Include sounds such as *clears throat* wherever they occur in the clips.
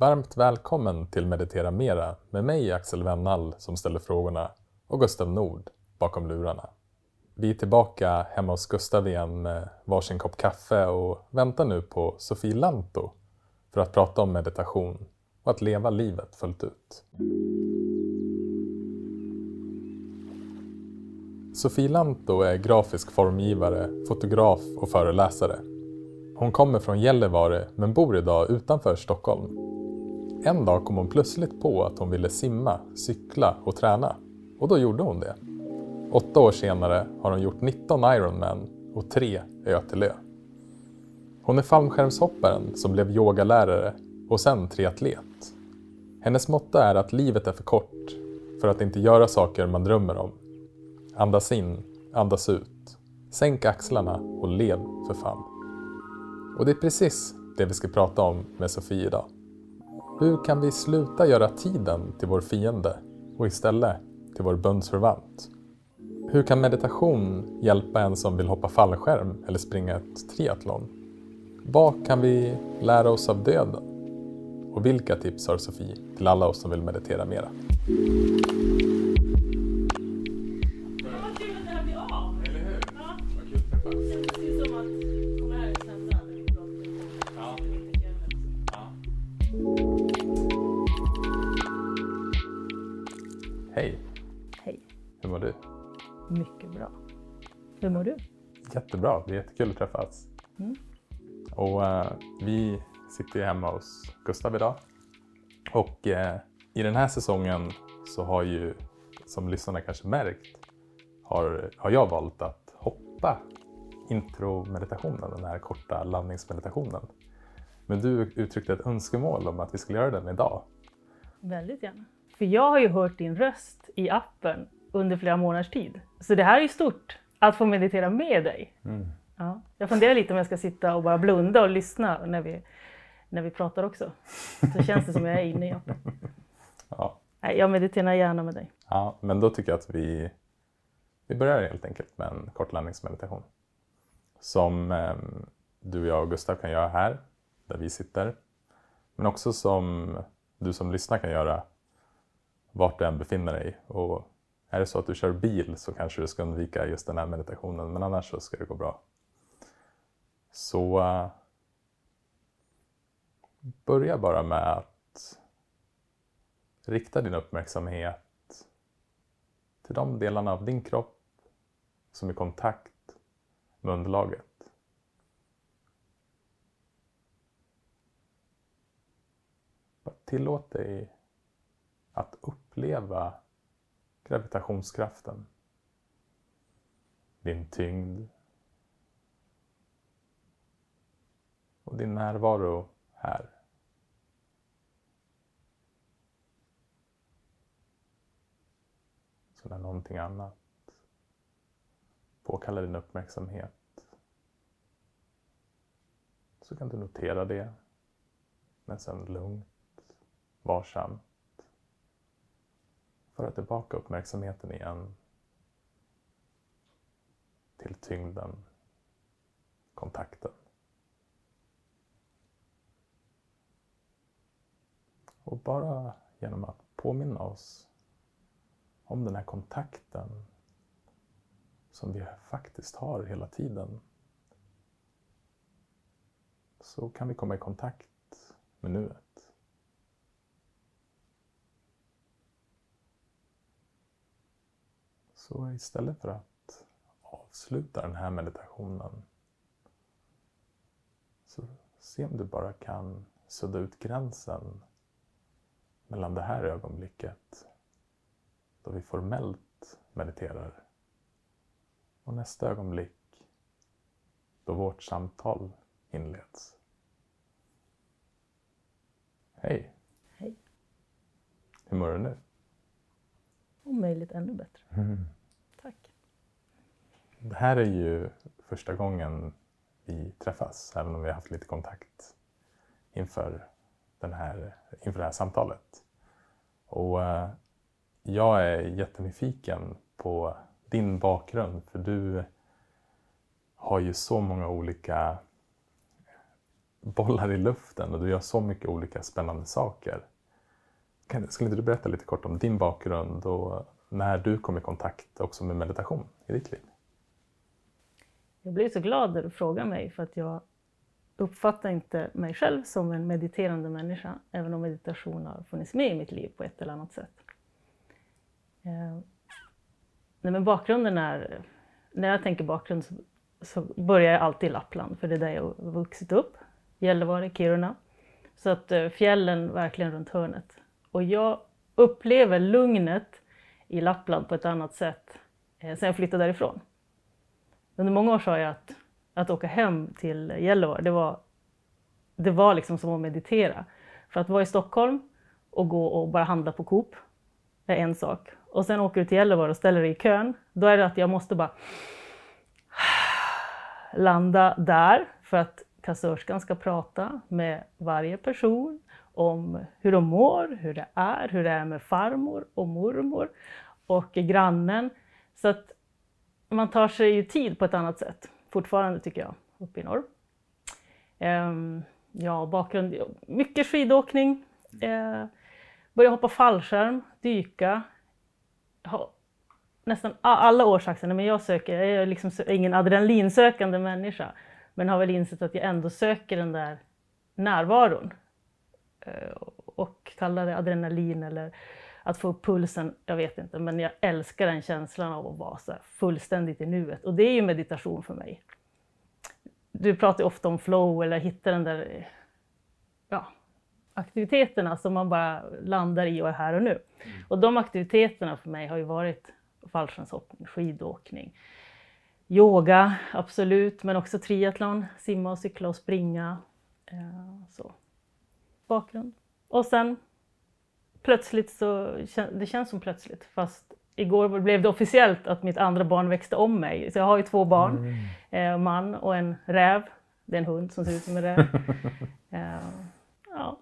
Varmt välkommen till Meditera Mera med mig Axel Wennall som ställer frågorna och Gustav Nord bakom lurarna. Vi är tillbaka hemma hos Gustav igen med varsin kopp kaffe och väntar nu på Sofie Lanto för att prata om meditation och att leva livet fullt ut. Sofie Lanto är grafisk formgivare, fotograf och föreläsare. Hon kommer från Gällivare men bor idag utanför Stockholm. En dag kom hon plötsligt på att hon ville simma, cykla och träna. Och då gjorde hon det. Åtta år senare har hon gjort 19 Ironman och tre Ötelö. Hon är fallskärmshopparen som blev yogalärare och sen triatlet. Hennes motto är att livet är för kort för att inte göra saker man drömmer om. Andas in, andas ut. Sänk axlarna och lev för fan. Och det är precis det vi ska prata om med Sofie idag. Hur kan vi sluta göra tiden till vår fiende och istället till vår bundsförvant? Hur kan meditation hjälpa en som vill hoppa fallskärm eller springa ett triathlon? Vad kan vi lära oss av döden? Och vilka tips har Sofie till alla oss som vill meditera mera? Mycket bra. Hur mår du? Jättebra, det är jättekul att träffas. Mm. Och eh, vi sitter ju hemma hos Gustav idag. Och eh, i den här säsongen så har ju, som lyssnarna kanske märkt, har, har jag valt att hoppa intromeditationen, den här korta landningsmeditationen. Men du uttryckte ett önskemål om att vi skulle göra den idag. Väldigt gärna. För jag har ju hört din röst i appen under flera månaders tid. Så det här är ju stort, att få meditera med dig. Ja. Jag funderar lite om jag ska sitta och bara blunda och lyssna när vi, när vi pratar också. Så känns det som jag är inne i appen. *laughs* Ja. Nej, jag mediterar gärna med dig. Ja, men då tycker jag att vi, vi börjar helt enkelt med en kort landningsmeditation. Som eh, du, jag och Gustav kan göra här, där vi sitter. Men också som du som lyssnar kan göra vart du än befinner dig. Och är det så att du kör bil så kanske du ska undvika just den här meditationen, men annars så ska det gå bra. Så eh, börja bara med att rikta din uppmärksamhet till de delarna av din kropp som är i kontakt med underlaget. Tillåt dig att uppleva gravitationskraften. Din tyngd. Och din närvaro här. Så när någonting annat påkallar din uppmärksamhet så kan du notera det men sen lugnt, varsamt föra tillbaka uppmärksamheten igen till tyngden, kontakten. Och bara genom att påminna oss om den här kontakten som vi faktiskt har hela tiden så kan vi komma i kontakt med nuet. Så istället för att avsluta den här meditationen så se om du bara kan sudda ut gränsen mellan det här ögonblicket då vi formellt mediterar och nästa ögonblick då vårt samtal inleds. Hej! Hej. Hur mår du nu? Om möjligt ännu bättre. Tack. Det här är ju första gången vi träffas, även om vi har haft lite kontakt inför, den här, inför det här samtalet. Och eh, jag är jättenyfiken på din bakgrund, för du har ju så många olika bollar i luften och du gör så mycket olika spännande saker. Kan, skulle inte du berätta lite kort om din bakgrund och när du kom i kontakt också med meditation i ditt liv? Jag blir så glad när du frågar mig för att jag uppfattar inte mig själv som en mediterande människa, även om meditation har funnits med i mitt liv på ett eller annat sätt. Eh, nej, men bakgrunden är, när jag tänker bakgrund så, så börjar jag alltid i Lappland, för det är där jag har vuxit upp. Gällivare, Kiruna. Så att eh, fjällen verkligen runt hörnet. Och jag upplever lugnet i Lappland på ett annat sätt eh, sen jag flyttade därifrån. Under många år sa jag att, att åka hem till Gällivare, det var, det var liksom som att meditera. För att vara i Stockholm och gå och bara handla på Coop är en sak. Och sen åker du till Gällivare och ställer dig i kön. Då är det att jag måste bara *sighs* landa där för att kassörskan ska prata med varje person om hur de mår, hur det är, hur det är med farmor och mormor och grannen. Så att man tar sig ju tid på ett annat sätt, fortfarande tycker jag, uppe i norr. Ehm, ja, bakgrund, mycket skidåkning, Ehm, börja hoppa fallskärm, dyka. Ha, nästan alla år sagt men jag söker, jag är liksom ingen adrenalinsökande människa, men har väl insett att jag ändå söker den där närvaron. Ehm, och kallar det adrenalin eller att få upp pulsen, jag vet inte, men jag älskar den känslan av att vara så fullständigt i nuet. Och det är ju meditation för mig. Du pratar ofta om flow eller hitta den där ja, aktiviteterna som man bara landar i och är här och nu. Mm. Och de aktiviteterna för mig har ju varit fallskärmshoppning, skidåkning, yoga, absolut, men också triathlon, simma och cykla och springa. Eh, så. Bakgrund. Och sen plötsligt så, det känns som plötsligt, fast igår blev det officiellt att mitt andra barn växte om mig. Så jag har ju två barn, mm. eh, man och en räv. Det är en hund som ser ut som en räv. *laughs* eh, ja.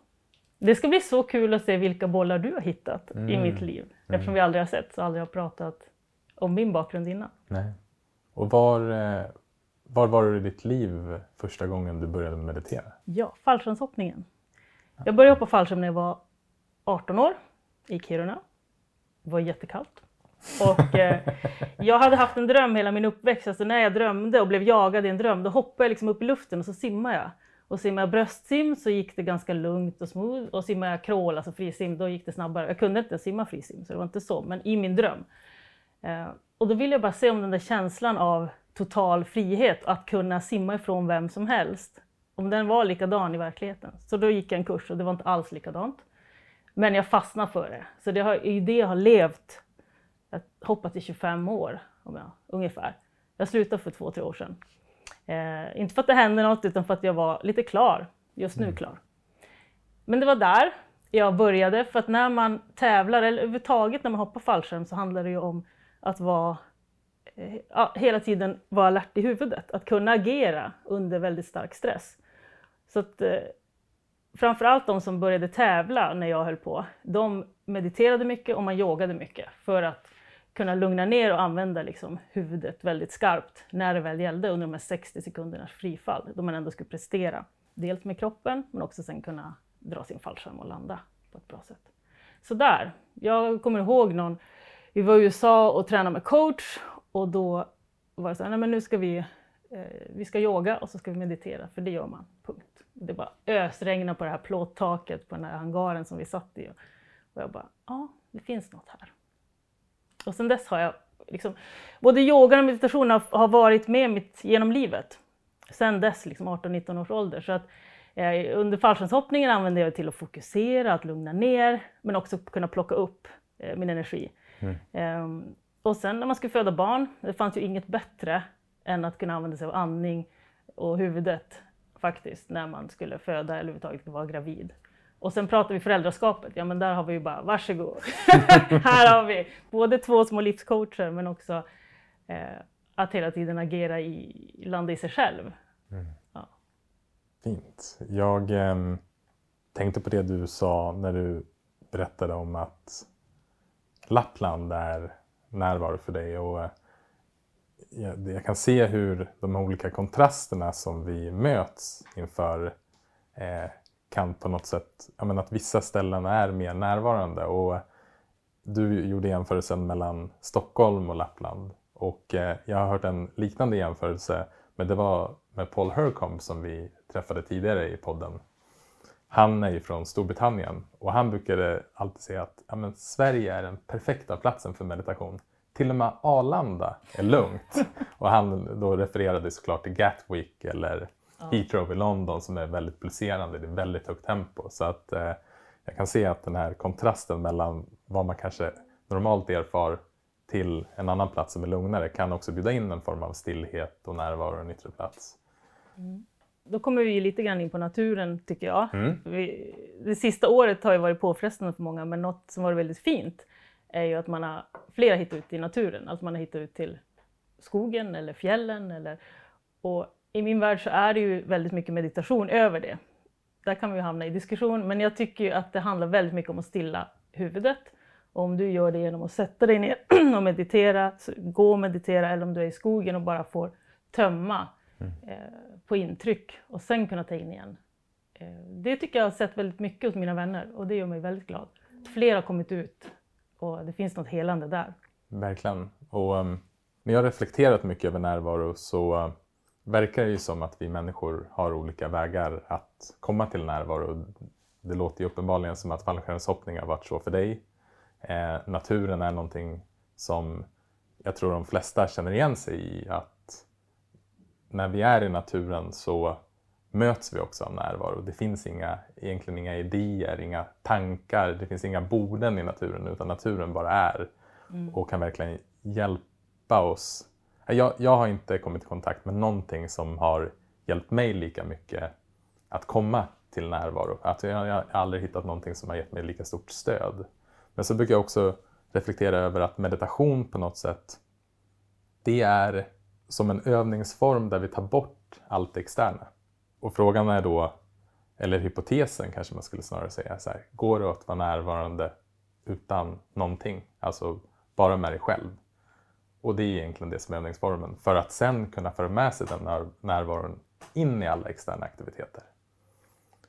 Det ska bli så kul att se vilka bollar du har hittat mm. i mitt liv. Eftersom mm. vi aldrig har sett så aldrig har pratat om min bakgrund innan. Nej. Och var, eh, var var du i ditt liv första gången du började meditera? Ja, fallskärmshoppningen. Jag började hoppa fallskärm när jag var 18 år i Kiruna. Det var jättekallt. Och eh, jag hade haft en dröm hela min uppväxt. Alltså när jag drömde och blev jagad i en dröm, då hoppade jag liksom upp i luften och så simmade jag. Och simmade jag bröstsim så gick det ganska lugnt och smooth. Och simmade jag crawl, alltså frisim, då gick det snabbare. Jag kunde inte simma frisim, så det var inte så. Men i min dröm. Eh, och då ville jag bara se om den där känslan av total frihet, att kunna simma ifrån vem som helst, om den var likadan i verkligheten. Så då gick jag en kurs och det var inte alls likadant. Men jag fastnade för det. Så det har, i det jag har levt, jag har hoppat i 25 år om jag, ungefär. Jag slutade för två, tre år sedan. Eh, inte för att det hände något utan för att jag var lite klar, just nu mm. klar. Men det var där jag började, för att när man tävlar, eller överhuvudtaget när man hoppar fallskärm så handlar det ju om att vara eh, hela tiden vara alert i huvudet, att kunna agera under väldigt stark stress. Så att, eh, framförallt de som började tävla när jag höll på, de mediterade mycket och man yogade mycket för att kunna lugna ner och använda liksom huvudet väldigt skarpt när det väl gällde under de här 60 sekundernas frifall, då man ändå skulle prestera. Dels med kroppen, men också sen kunna dra sin fallskärm och landa på ett bra sätt. Så där, jag kommer ihåg någon, vi var i USA och tränade med coach och då var det så här, nej men nu ska vi, eh, vi ska yoga och så ska vi meditera, för det gör man, punkt. Det bara ösregnade på det här plåttaket på den här hangaren som vi satt i. Och jag bara, ja, det finns något här. Och sen dess har jag liksom, både yoga och meditation har, har varit med mitt genom livet. Sen dess, liksom 18-19 års ålder. Så att, eh, under fallskärmshoppningen använde jag det till att fokusera, att lugna ner, men också kunna plocka upp eh, min energi. Mm. Eh, och sen när man skulle föda barn, det fanns ju inget bättre än att kunna använda sig av andning och huvudet faktiskt när man skulle föda eller överhuvudtaget vara gravid. Och sen pratar vi föräldraskapet, ja men där har vi ju bara varsågod. *laughs* här har vi både två små livscoacher men också eh, att hela tiden agera i, landa i sig själv. Mm. Ja. Fint. Jag eh, tänkte på det du sa när du berättade om att Lappland är närvaro för dig. Och, eh, jag, jag kan se hur de olika kontrasterna som vi möts inför eh, kan på något sätt, jag menar, att vissa ställen är mer närvarande. Och du gjorde jämförelsen mellan Stockholm och Lappland och eh, jag har hört en liknande jämförelse men det var med Paul Hercombe som vi träffade tidigare i podden. Han är ju från Storbritannien och han brukade alltid säga att ja, men Sverige är den perfekta platsen för meditation. Till och med Arlanda är lugnt. *laughs* Och han då refererade såklart till Gatwick eller Heathrow i London som är väldigt pulserande, det är väldigt högt tempo. Så att eh, jag kan se att den här kontrasten mellan vad man kanske normalt erfar till en annan plats som är lugnare kan också bjuda in en form av stillhet och närvaro och en yttre plats. Då kommer vi lite grann in på naturen tycker jag. Mm. Vi, det sista året har ju varit påfrestande för många men något som varit väldigt fint är ju att man har flera hittat ut i naturen. Alltså man har hittat ut till skogen eller fjällen. Eller, och I min värld så är det ju väldigt mycket meditation över det. Där kan vi hamna i diskussion men jag tycker ju att det handlar väldigt mycket om att stilla huvudet. Och om du gör det genom att sätta dig ner *clears throat* och meditera, gå och meditera eller om du är i skogen och bara får tömma eh, på intryck och sen kunna ta in igen. Eh, det tycker jag har sett väldigt mycket hos mina vänner och det gör mig väldigt glad. Fler har kommit ut och det finns något helande där. Verkligen. Och ehm, um, när jag har reflekterat mycket över närvaro så uh, verkar det ju som att vi människor har olika vägar att komma till närvaro. Det låter ju uppenbarligen som att fallskärmshoppning har varit så för dig. Eh, naturen är någonting som jag tror de flesta känner igen sig i. Att när vi är i naturen så möts vi också av närvaro. Det finns inga, egentligen inga idéer, inga tankar, det finns inga borden i naturen utan naturen bara är och kan verkligen hjälpa oss. Jag, jag har inte kommit i kontakt med någonting som har hjälpt mig lika mycket att komma till närvaro. Att jag, jag har aldrig hittat någonting som har gett mig lika stort stöd. Men så brukar jag också reflektera över att meditation på något sätt, det är som en övningsform där vi tar bort allt det externa. Och frågan är då, eller hypotesen kanske man skulle snarare säga, så här, går det att vara närvarande utan någonting? Alltså bara med dig själv. Och det är egentligen det som är övningsformen. För att sen kunna föra med sig den när- närvaron in i alla externa aktiviteter.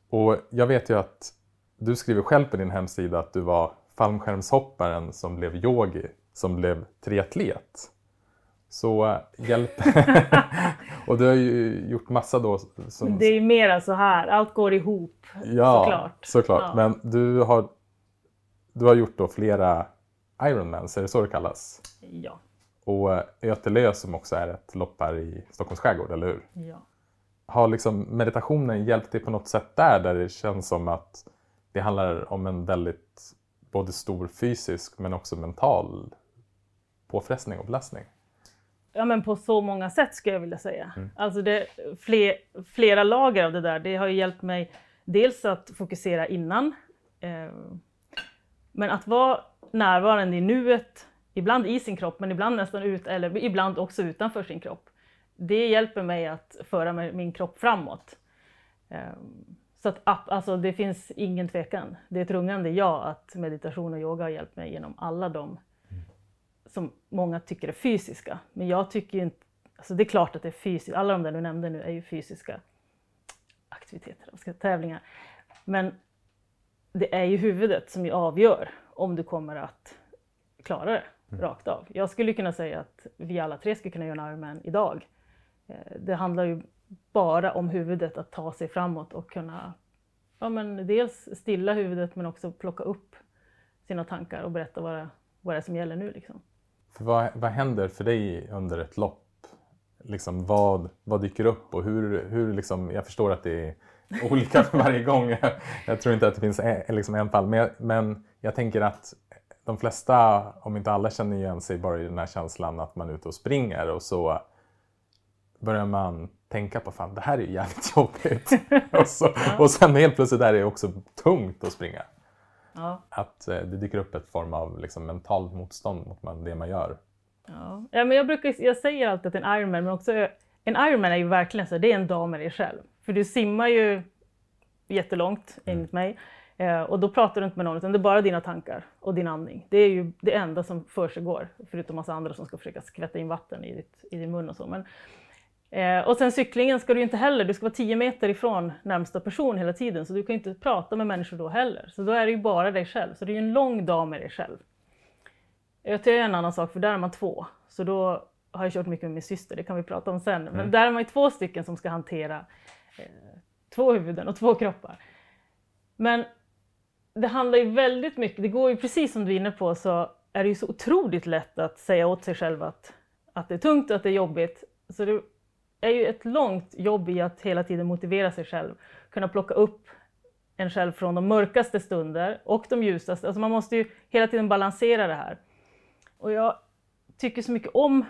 Och jag vet ju att du skriver själv på din hemsida att du var fallskärmshopparen som blev yogi, som blev triatlet. Så äh, hjälp... *laughs* och du har ju gjort massa då som... Det är ju mera så här, allt går ihop Ja, såklart. såklart. Ja. Men du har, du har gjort då flera Ironmans, är det så det kallas? Ja, Och äh, Ötelö som också är ett lopp här i Stockholms skärgård, eller hur? ja. Har liksom meditationen hjälpt dig på något sätt där, där det känns som att det handlar om en väldigt både stor fysisk men också mental påfrestning och belastning? Ja men på så många sätt skulle jag vilja säga. Alltså det, fler, flera lager av det där. Det har ju hjälpt mig dels att fokusera innan. Eh, men att vara närvarande i nuet, ibland i sin kropp men ibland nästan ut, eller ibland också utanför sin kropp. Det hjälper mig att föra min kropp framåt. Eh, så att alltså det finns ingen tvekan. Det är ett rungande ja att meditation och yoga har hjälpt mig genom alla de som många tycker är fysiska. Men jag tycker ju inte, alltså det är klart att det är fysiskt, alla de där du nämnde nu är ju fysiska aktiviteter, tävlingar. Men det är ju huvudet som avgör om du kommer att klara det rakt av. Jag skulle kunna säga att vi alla tre skulle kunna göra en Ironman idag. Eh, Det handlar ju bara om huvudet, att ta sig framåt och kunna ja, men dels stilla huvudet men också plocka upp sina tankar och berätta vad det, vad det är som gäller nu. Liksom. För vad, vad händer för dig under ett lopp? Liksom vad, vad dyker upp och hur, hur liksom, jag förstår att det är *laughs* olika för varje gång. Jag, *laughs* jag tror inte att det finns en, liksom en fall. Men jag, men jag tänker att de flesta, om inte alla, känner igen sig bara i den här känslan att man är ute och springer och så börjar man tänka på fan det här är ju jävligt *laughs* jobbigt. och, så, och sen helt plötsligt är det också tungt att springa. Ja. Att eh, det dyker upp ett form av liksom, mentalt motstånd mot det man gör. Ja. Ja, men jag, brukar, jag säger alltid att en Ironman, men också en Ironman är ju verkligen så, det är en dag med dig själv. För du simmar ju jättelångt enligt mig. Eh, och då pratar du inte med någon, utan det är bara dina tankar och din andning. Det är ju det enda som försiggår, förutom massa andra som ska försöka skvätta in vatten i, ditt, i din mun och så. Men Eh, och sen cyklingen ska du inte heller, du ska vara 10 meter ifrån närmsta person hela tiden så du kan inte prata med människor då heller. Så då är det ju bara dig själv, så det är ju en lång dag med dig själv. ÖT är en annan sak för där är man två, så då har jag kört mycket med min syster, det kan vi prata om sen. Men Mm. där är man ju två stycken som ska hantera eh, två huvuden och två kroppar. Men det handlar ju väldigt mycket, det går ju precis som du är inne på så är det ju så otroligt lätt att säga åt sig själv att, att det är tungt och att det är jobbigt. Så det är ju ett långt jobb i att hela tiden motivera sig själv, kunna plocka upp en själv från de mörkaste stunder och de ljusaste. Alltså man måste ju hela tiden balansera det här. Och jag tycker så mycket om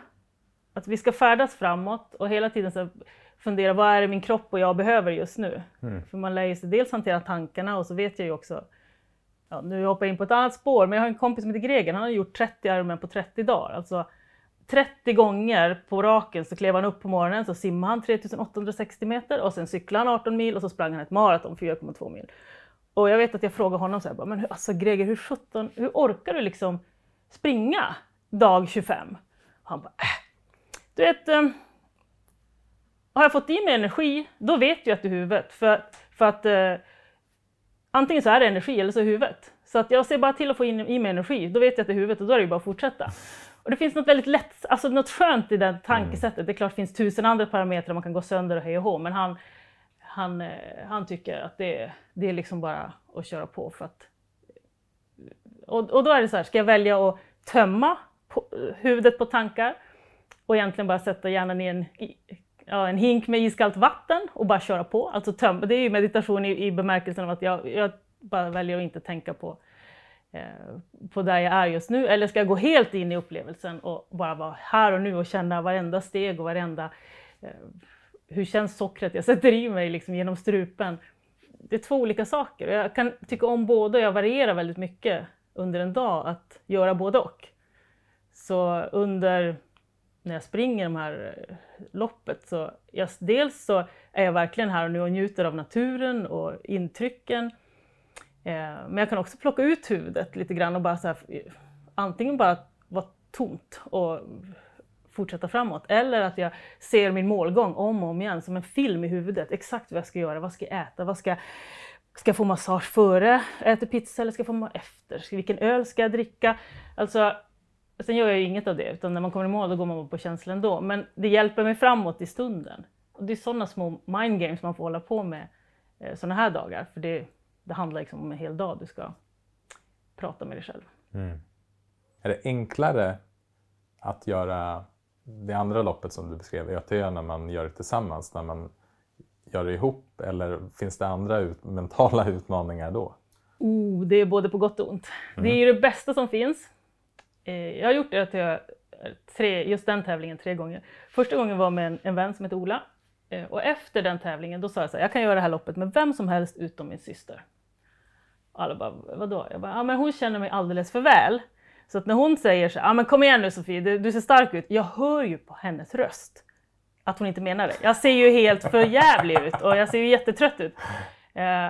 att vi ska färdas framåt och hela tiden så fundera vad är det min kropp och jag behöver just nu? För man lär ju sig dels hantera tankarna och så vet jag ju också, ja, nu hoppar jag in på ett annat spår, men jag har en kompis som heter Greger, han har gjort 30 Ironman på 30 dagar. Alltså 30 gånger på raken så klev han upp på morgonen, så simmade han 3860 meter och sen cyklade han 18 mil och så sprang han ett maraton 4,2 mil. Och jag vet att jag frågade honom så här, men hur- alltså Greger, hur, 17, hur orkar du liksom springa dag 25? Och han bara, äh, du vet, eh, har jag fått i mig energi, då vet jag att det är huvudet. För, för att eh, antingen så är det energi eller så är det huvudet. Så att jag ser bara till att få in i mig energi, då vet jag att det är huvudet och då är det ju bara att fortsätta. Och det finns något väldigt lätt, alltså något skönt i det tankesättet. Det är klart det finns tusen andra parametrar man kan gå sönder och hej och hå, men han, han, eh, han tycker att det, det är liksom bara att köra på för att... Och, och då är det så här, ska jag välja att tömma på, huvudet på tankar och egentligen bara sätta hjärnan i en, i, ja, en hink med iskallt vatten och bara köra på. Alltså tömma, det är ju meditation i, i bemärkelsen av att jag, jag bara väljer att inte tänka på, eh, Eh, på där jag är just nu. Eller ska jag gå helt in i upplevelsen och bara vara här och nu och känna varenda steg och varenda... Eh, hur känns sockret jag sätter i mig liksom genom strupen? Det är två olika saker. Jag kan tycka om båda och jag varierar väldigt mycket under en dag att göra både och. Så under när jag springer de här eh, loppet så jag, dels så är jag verkligen här och nu och njuter av naturen och intrycken. Eh, men jag kan också plocka ut huvudet lite grann och bara så här, antingen bara vara tomt och fortsätta framåt eller att jag ser min målgång om och om igen som en film i huvudet. Exakt vad jag ska göra, vad ska jag äta, vad ska jag Ska jag få massage före jag äter pizza eller ska jag få massage efter? Vilken öl ska jag dricka? Alltså, sen gör jag ju inget av det, utan när man kommer i mål då går man på känslan ändå. Men det hjälper mig framåt i stunden. Och det är sådana små mind games man får hålla på med eh, sådana här dagar. För det, det handlar liksom om en hel dag du ska prata med dig själv. Är det enklare att göra det andra loppet som du beskrev, ÖTÖ, när man gör det tillsammans, när man gör det ihop? Eller finns det andra ut, mentala *laughs* utmaningar då? Oh, det är både på gott och ont. Det är ju det bästa som finns. Eh, jag har gjort det eh, tre, just den tävlingen tre gånger. Första gången var med en, en vän som heter Ola. Eh, och efter den tävlingen då sa jag så här, jag kan göra det här loppet med vem som helst utom min syster. Alla bara, vadå? Jag bara, ja men hon känner mig alldeles för väl. Så att när hon säger så ja men kom igen nu Sofie, du, du ser stark ut. Jag hör ju på hennes röst att hon inte menar det. Jag ser ju helt för jävlig ut och jag ser ju jättetrött ut. Eh,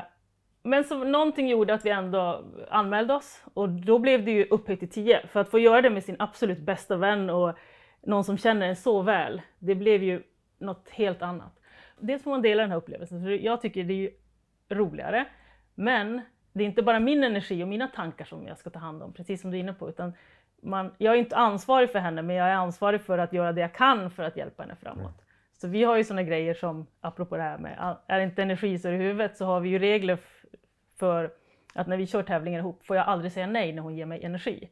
men så, någonting gjorde att vi ändå anmälde oss och då blev det ju upphöjt till 10. För att få göra det med sin absolut bästa vän och någon som känner en så väl, det blev ju något helt annat. Dels får man dela den här upplevelsen, för jag tycker det är ju roligare. Men det är inte bara min energi och mina tankar som jag ska ta hand om, precis som du är inne på, utan man, jag är inte ansvarig för henne, men jag är ansvarig för att göra det jag kan för att hjälpa henne framåt. Så vi har ju sådana grejer som, apropå det här med, är det inte energi så är det huvudet, så har vi ju regler för att när vi kör tävlingar ihop får jag aldrig säga nej när hon ger mig energi.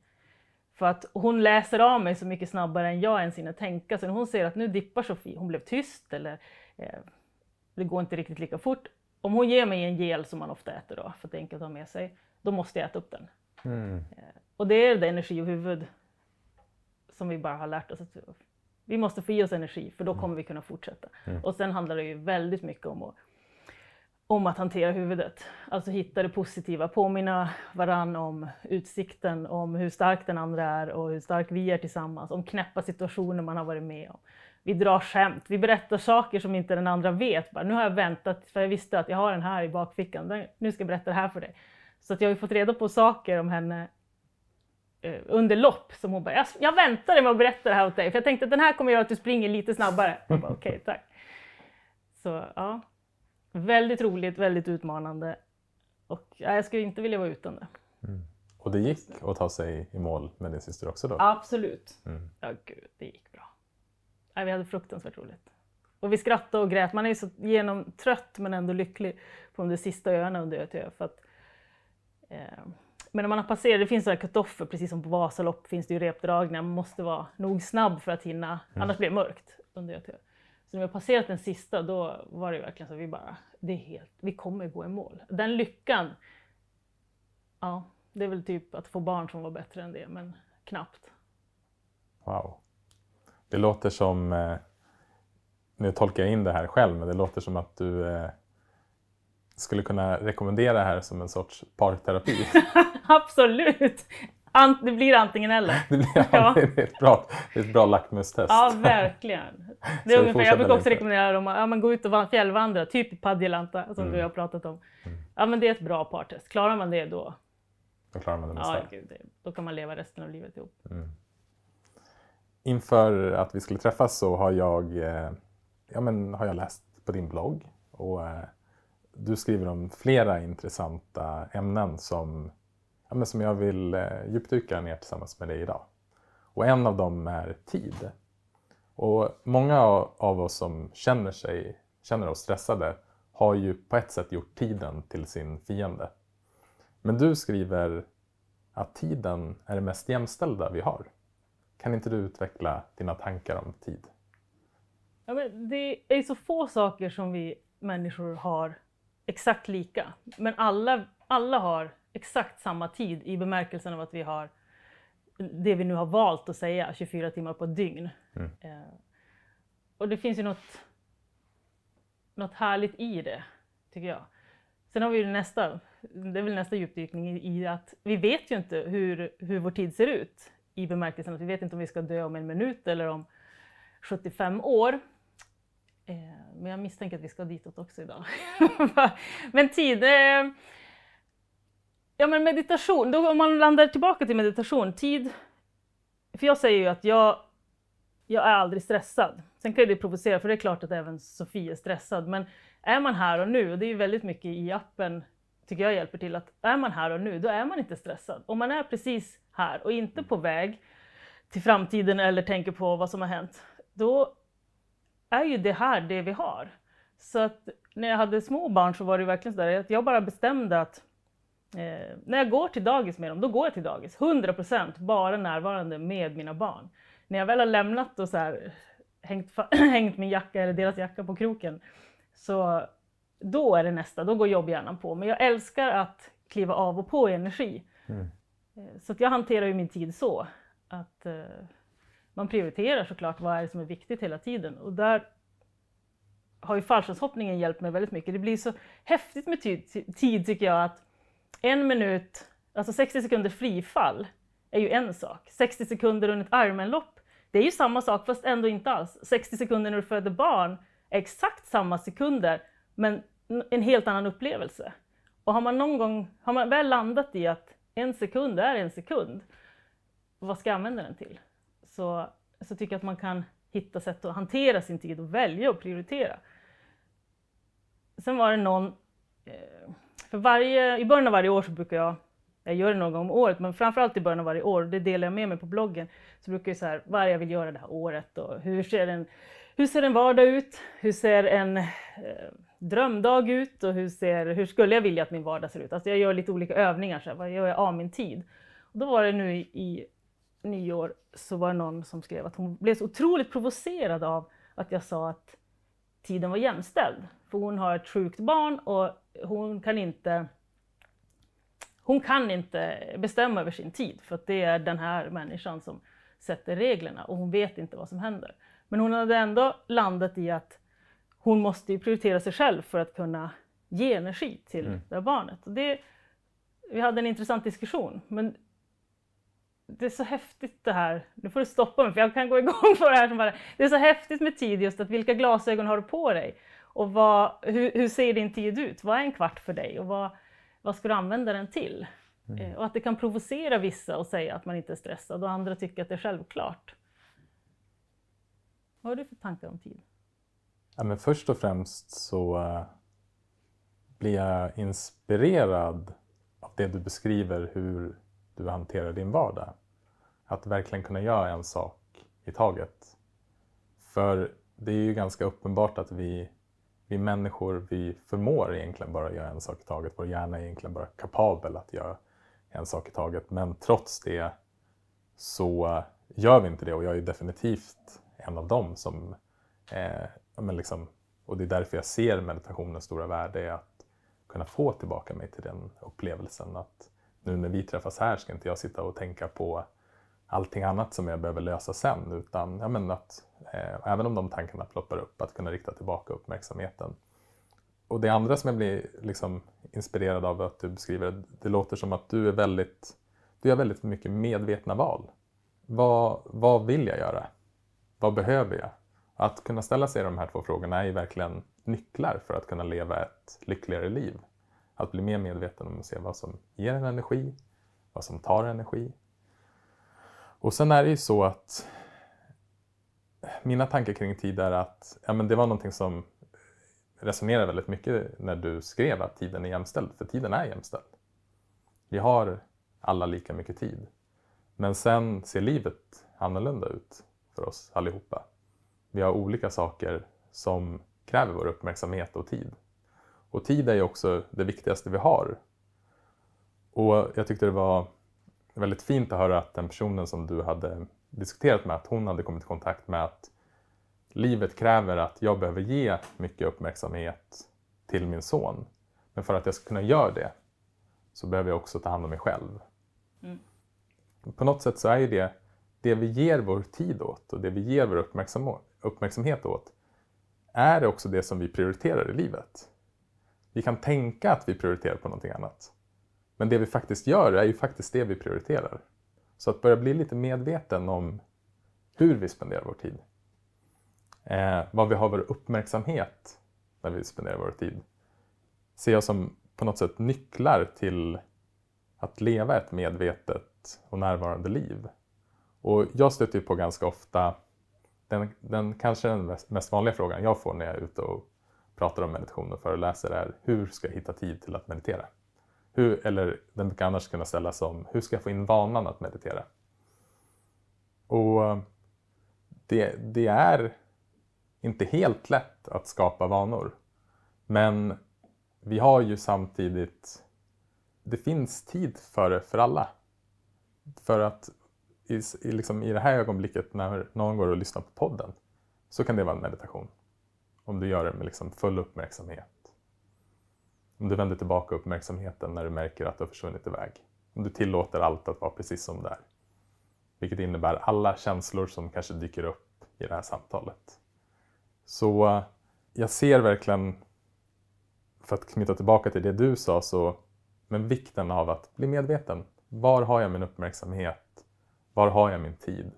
För att hon läser av mig så mycket snabbare än jag ens hinner tänka. Så när hon ser att nu dippar Sofie, hon blev tyst eller eh, det går inte riktigt lika fort. Om hon ger mig en gel som man ofta äter då, för att det är enkelt att ha med sig, då måste jag äta upp den. Eh, och det är det energi och huvud som vi bara har lärt oss att vi måste få i oss energi för då kommer vi kunna fortsätta. Och sen handlar det ju väldigt mycket om att, om att hantera huvudet. Alltså hitta det positiva, påminna varann om utsikten, om hur stark den andra är och hur stark vi är tillsammans, om knäppa situationer man har varit med om. Vi drar skämt, vi berättar saker som inte den andra vet. Bara, nu har jag väntat för jag visste att jag har den här i bakfickan, Den- nu ska jag berätta det här för dig. Så att jag har fått reda på saker om henne eh, under lopp som hon bara, jag, jag väntade med att berätta det här åt dig för jag tänkte att den här kommer göra att du springer lite snabbare. Jag bara, Okej, tack. Så ja, väldigt roligt, väldigt utmanande och ja, jag skulle inte vilja vara utan det. Och det gick att ta sig i mål med din syster också då? Absolut. Mm. Ja, gud, det gick Ja, vi hade fruktansvärt roligt. Och vi skrattade och grät. Man är ju så genomtrött men ändå lycklig på de sista öarna under Ötö. För att, eh, men när man har passerat, det finns sådana cut-offer, precis som på Vasalopp finns det ju repdragningar. Man måste vara nog snabb för att hinna, annars blir det mörkt under Ötö. Så när vi har passerat den sista, då var det verkligen så att vi bara, det är helt, vi kommer gå i mål. Den lyckan, ja, det är väl typ att få barn som var bättre än det, men knappt. Wow. Det låter som, eh, nu tolkar jag in det här själv, men det låter som att du eh, skulle kunna rekommendera det här som en sorts parterapi. *laughs* Absolut! Ant, det blir antingen eller. *laughs* Det, blir, Ja. det är ett bra, det är ett bra lackmustest. Ja, verkligen. *laughs* Det är ungefär, jag brukar också lite? rekommendera dem att ja, men gå ut och va- fjällvandra, typ i Padjelanta som vi har pratat om. Ja, men det är ett bra partest. Klarar man det då, Då klarar man det mesta. ja, gud, då kan man leva resten av livet ihop. Inför att vi skulle träffas så har jag, eh, ja, men, har jag läst på din blogg och eh, du skriver om flera intressanta ämnen som, ja, men som jag vill eh, djupdyka ner tillsammans med dig idag. Och en av dem är tid. Och många av oss som känner, sig, känner oss stressade har ju på ett sätt gjort tiden till sin fiende. Men du skriver att tiden är det mest jämställda vi har. Kan inte du utveckla dina tankar om tid? Ja, men det är så få saker som vi människor har exakt lika. Men alla, alla har exakt samma tid i bemärkelsen av att vi har det vi nu har valt att säga, 24 timmar på ett dygn. Eh, och det finns ju något, något härligt i det, tycker jag. Sen har vi ju nästa, det är väl nästa djupdykning i, i att vi vet ju inte hur, hur vår tid ser ut i bemärkelsen att vi vet inte om vi ska dö om en minut eller om 75 år. Eh, men jag misstänker att vi ska ditåt också idag. *laughs* men tid... Eh, ja men meditation, då om man landar tillbaka till meditation, tid... För jag säger ju att jag, jag är aldrig stressad. Sen kan ju det provocera, för det är klart att även Sofie är stressad. Men är man här och nu, och det är ju väldigt mycket i appen, tycker jag hjälper till, att är man här och nu, då är man inte stressad. Om man är precis här och inte på väg till framtiden eller tänker på vad som har hänt, då är ju det här det vi har. Så att när jag hade små barn så var det verkligen sådär att jag bara bestämde att eh, när jag går till dagis med dem, då går jag till dagis. 100% bara närvarande med mina barn. När jag väl har lämnat och så här, hängt, *clears throat* hängt min jacka eller deras jacka på kroken, så då är det nästa, då går jobbhjärnan på. Men jag älskar att kliva av och på i energi. Mm. Eh, så att jag hanterar ju min tid så att eh, man prioriterar såklart vad är det som är viktigt hela tiden. Och där har ju fallskärmshoppningen hjälpt mig väldigt mycket. Det blir så häftigt med tid, tid tycker jag att en minut, alltså 60 sekunder frifall är ju en sak. 60 sekunder under ett armenlopp det är ju samma sak fast ändå inte alls. 60 sekunder när du föder barn är exakt samma sekunder men en helt annan upplevelse. Och har man någon gång, har man väl landat i att en sekund är en sekund, vad ska jag använda den till? Så, så tycker jag att man kan hitta sätt att hantera sin tid och välja och prioritera. Sen var det någon, eh, för varje, i början av varje år så brukar jag, jag gör det någon gång om året, men framförallt i början av varje år, det delar jag med mig på bloggen, så brukar jag så här, vad är det jag vill göra det här året och hur ser den hur ser en vardag ut? Hur ser en eh, drömdag ut och hur, ser, hur skulle jag vilja att min vardag ser ut? Alltså jag gör lite olika övningar, så här, vad gör jag av min tid? Och då var det nu i, i nyår så var det någon som skrev att hon blev så otroligt provocerad av att jag sa att tiden var jämställd. För hon har ett sjukt barn och hon kan inte hon kan inte bestämma över sin tid för att det är den här människan som sätter reglerna och hon vet inte vad som händer. Men hon hade ändå landat i att hon måste prioritera sig själv för att kunna ge energi till Mm. det här barnet. Och det, vi hade en intressant diskussion, men det är så häftigt det här. Nu får du stoppa mig för jag kan gå igång på det här. Som bara, det är så häftigt med tid just att vilka glasögon har du på dig? Och vad, hur, hur ser din tid ut? Vad är en kvart för dig? Och vad, vad ska du använda den till? Eh, Och att det kan provocera vissa att säga att man inte är stressad och andra tycker att det är självklart. Vad har du för tankar om tid? Ja, men först och främst så eh, blir jag inspirerad av det du beskriver hur du hanterar din vardag. Att verkligen kunna göra en sak i taget. För det är ju ganska uppenbart att vi, vi människor, vi förmår egentligen bara göra en sak i taget. Vår hjärna är egentligen bara kapabel att göra en sak i taget. Men trots det så eh, gör vi inte det och jag är definitivt en av dem som eh, men liksom, och det är därför jag ser meditationens stora värde är att kunna få tillbaka mig till den upplevelsen att nu när vi träffas här ska inte jag sitta och tänka på allting annat som jag behöver lösa sen utan ja, men att eh, även om de tankarna ploppar upp att kunna rikta tillbaka uppmärksamheten. Och det andra som jag blir liksom inspirerad av att du beskriver, det låter som att du är väldigt, du gör väldigt mycket medvetna val. Vad, vad vill jag göra? Vad behöver jag? Att kunna ställa sig de här två frågorna är ju verkligen nycklar för att kunna leva ett lyckligare liv. Att bli mer medveten om att se vad som ger en energi, vad som tar energi. Och sen är det ju så att mina tankar kring tid är att ja, men det var någonting som resonerade väldigt mycket när du skrev att tiden är jämställd, för tiden är jämställd. Vi har alla lika mycket tid. Men sen ser livet annorlunda ut för oss allihopa. Vi har olika saker som kräver vår uppmärksamhet och tid. Och tid är ju också det viktigaste vi har. Och jag tyckte det var väldigt fint att höra att den personen som du hade diskuterat med, att hon hade kommit i kontakt med att livet kräver att jag behöver ge mycket uppmärksamhet till min son. Men för att jag ska kunna göra det så behöver jag också ta hand om mig själv. Mm. På något sätt så är ju det det vi ger vår tid åt och det vi ger vår uppmärksamhet åt är det också det som vi prioriterar i livet. Vi kan tänka att vi prioriterar på någonting annat. Men det vi faktiskt gör är ju faktiskt det vi prioriterar. Så att börja bli lite medveten om hur vi spenderar vår tid. Eh, vad vi har vår uppmärksamhet när vi spenderar vår tid. Ser jag som på något sätt nycklar till att leva ett medvetet och närvarande liv. Och jag stöter ju på ganska ofta den, den kanske den mest, mest vanliga frågan jag får när jag är ute och pratar om meditation och föreläser är hur ska jag hitta tid till att meditera? Hur, eller den brukar annars kunna ställas som hur ska jag få in vanan att meditera? Och eh, det, det är inte helt lätt att skapa vanor. Men vi har ju samtidigt, det finns tid för det för alla. För att i, i, liksom, i det här ögonblicket när någon går och lyssnar på podden så kan det vara en meditation. Om du gör det med liksom full uppmärksamhet. Om du vänder tillbaka uppmärksamheten när du märker att du har försvunnit iväg. Om du tillåter allt att vara precis som det är. Vilket innebär alla känslor som kanske dyker upp i det här samtalet. Så eh, jag ser verkligen, för att knyta tillbaka till det du sa, så, men vikten av att bli medveten. Var har jag min uppmärksamhet? Var har jag min tid?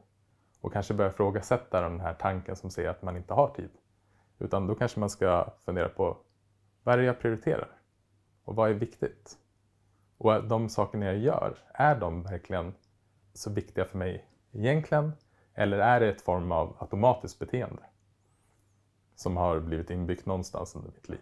Och kanske börja ifrågasätta den här tanken som säger att man inte har tid. Utan då kanske man ska fundera på vad är det jag prioriterar? Och vad är viktigt? Och de sakerna jag gör, är de verkligen så viktiga för mig egentligen? Eller är det ett form av automatiskt beteende? Som har blivit inbyggt någonstans under mitt liv.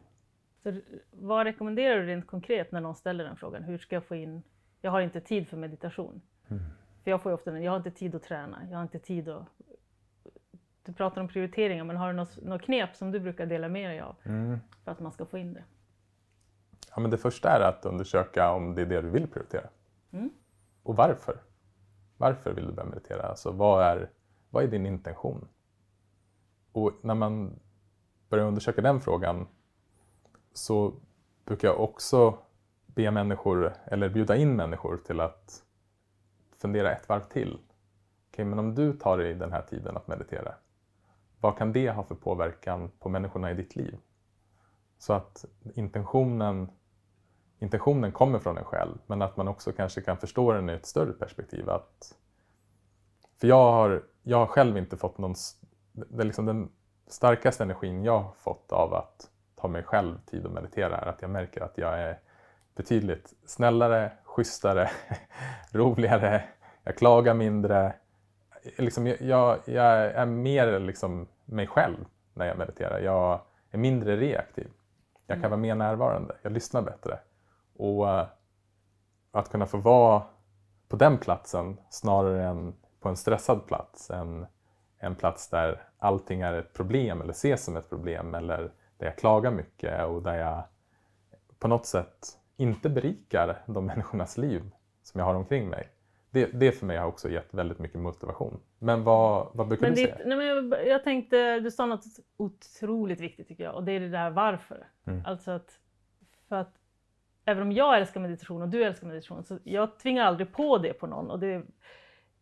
Så vad rekommenderar du rent konkret när någon ställer den frågan? Hur ska jag få in, jag har inte tid för meditation. Mm. För jag får ju ofta den, jag har inte tid att träna, jag har inte tid att... Du pratar om prioriteringar, men har du något, något knep som du brukar dela med dig av Mm. för att man ska få in det? Ja, men det första är att undersöka om det är det du vill prioritera. Mm. Och varför. Varför vill du börja meditera? Alltså, vad, är, vad är din intention? Och när man börjar undersöka den frågan så brukar jag också be människor, eller bjuda in människor till att fundera ett varv till. Okej, men om du tar dig den här tiden att meditera, vad kan det ha för påverkan på människorna i ditt liv? Så att intentionen, intentionen kommer från en själv, men att man också kanske kan förstå den i ett större perspektiv. Att, för jag har, jag har själv inte fått någon... Det är liksom den starkaste energin jag har fått av att ta mig själv tid att meditera är att jag märker att jag är betydligt snällare, schysstare, *laughs* roligare, jag klagar mindre. Liksom, jag, jag, är mer liksom mig själv när jag mediterar. Jag är mindre reaktiv. Jag kan vara mer närvarande, jag lyssnar bättre. Och eh, att kunna få vara på den platsen snarare än på en stressad plats. En, en plats där allting är ett problem eller ses som ett problem eller där jag klagar mycket och där jag på något sätt inte berikar de *laughs* människornas liv som jag har omkring mig. Det, det för mig har också gett väldigt mycket motivation. Men vad, vad brukar Men du ditt, säga? nej men jag, jag tänkte, du sa något otroligt viktigt tycker jag och det är det där varför. Mm. Alltså att, för att även om jag älskar meditation och du älskar meditation så jag tvingar aldrig på det på någon. Och det,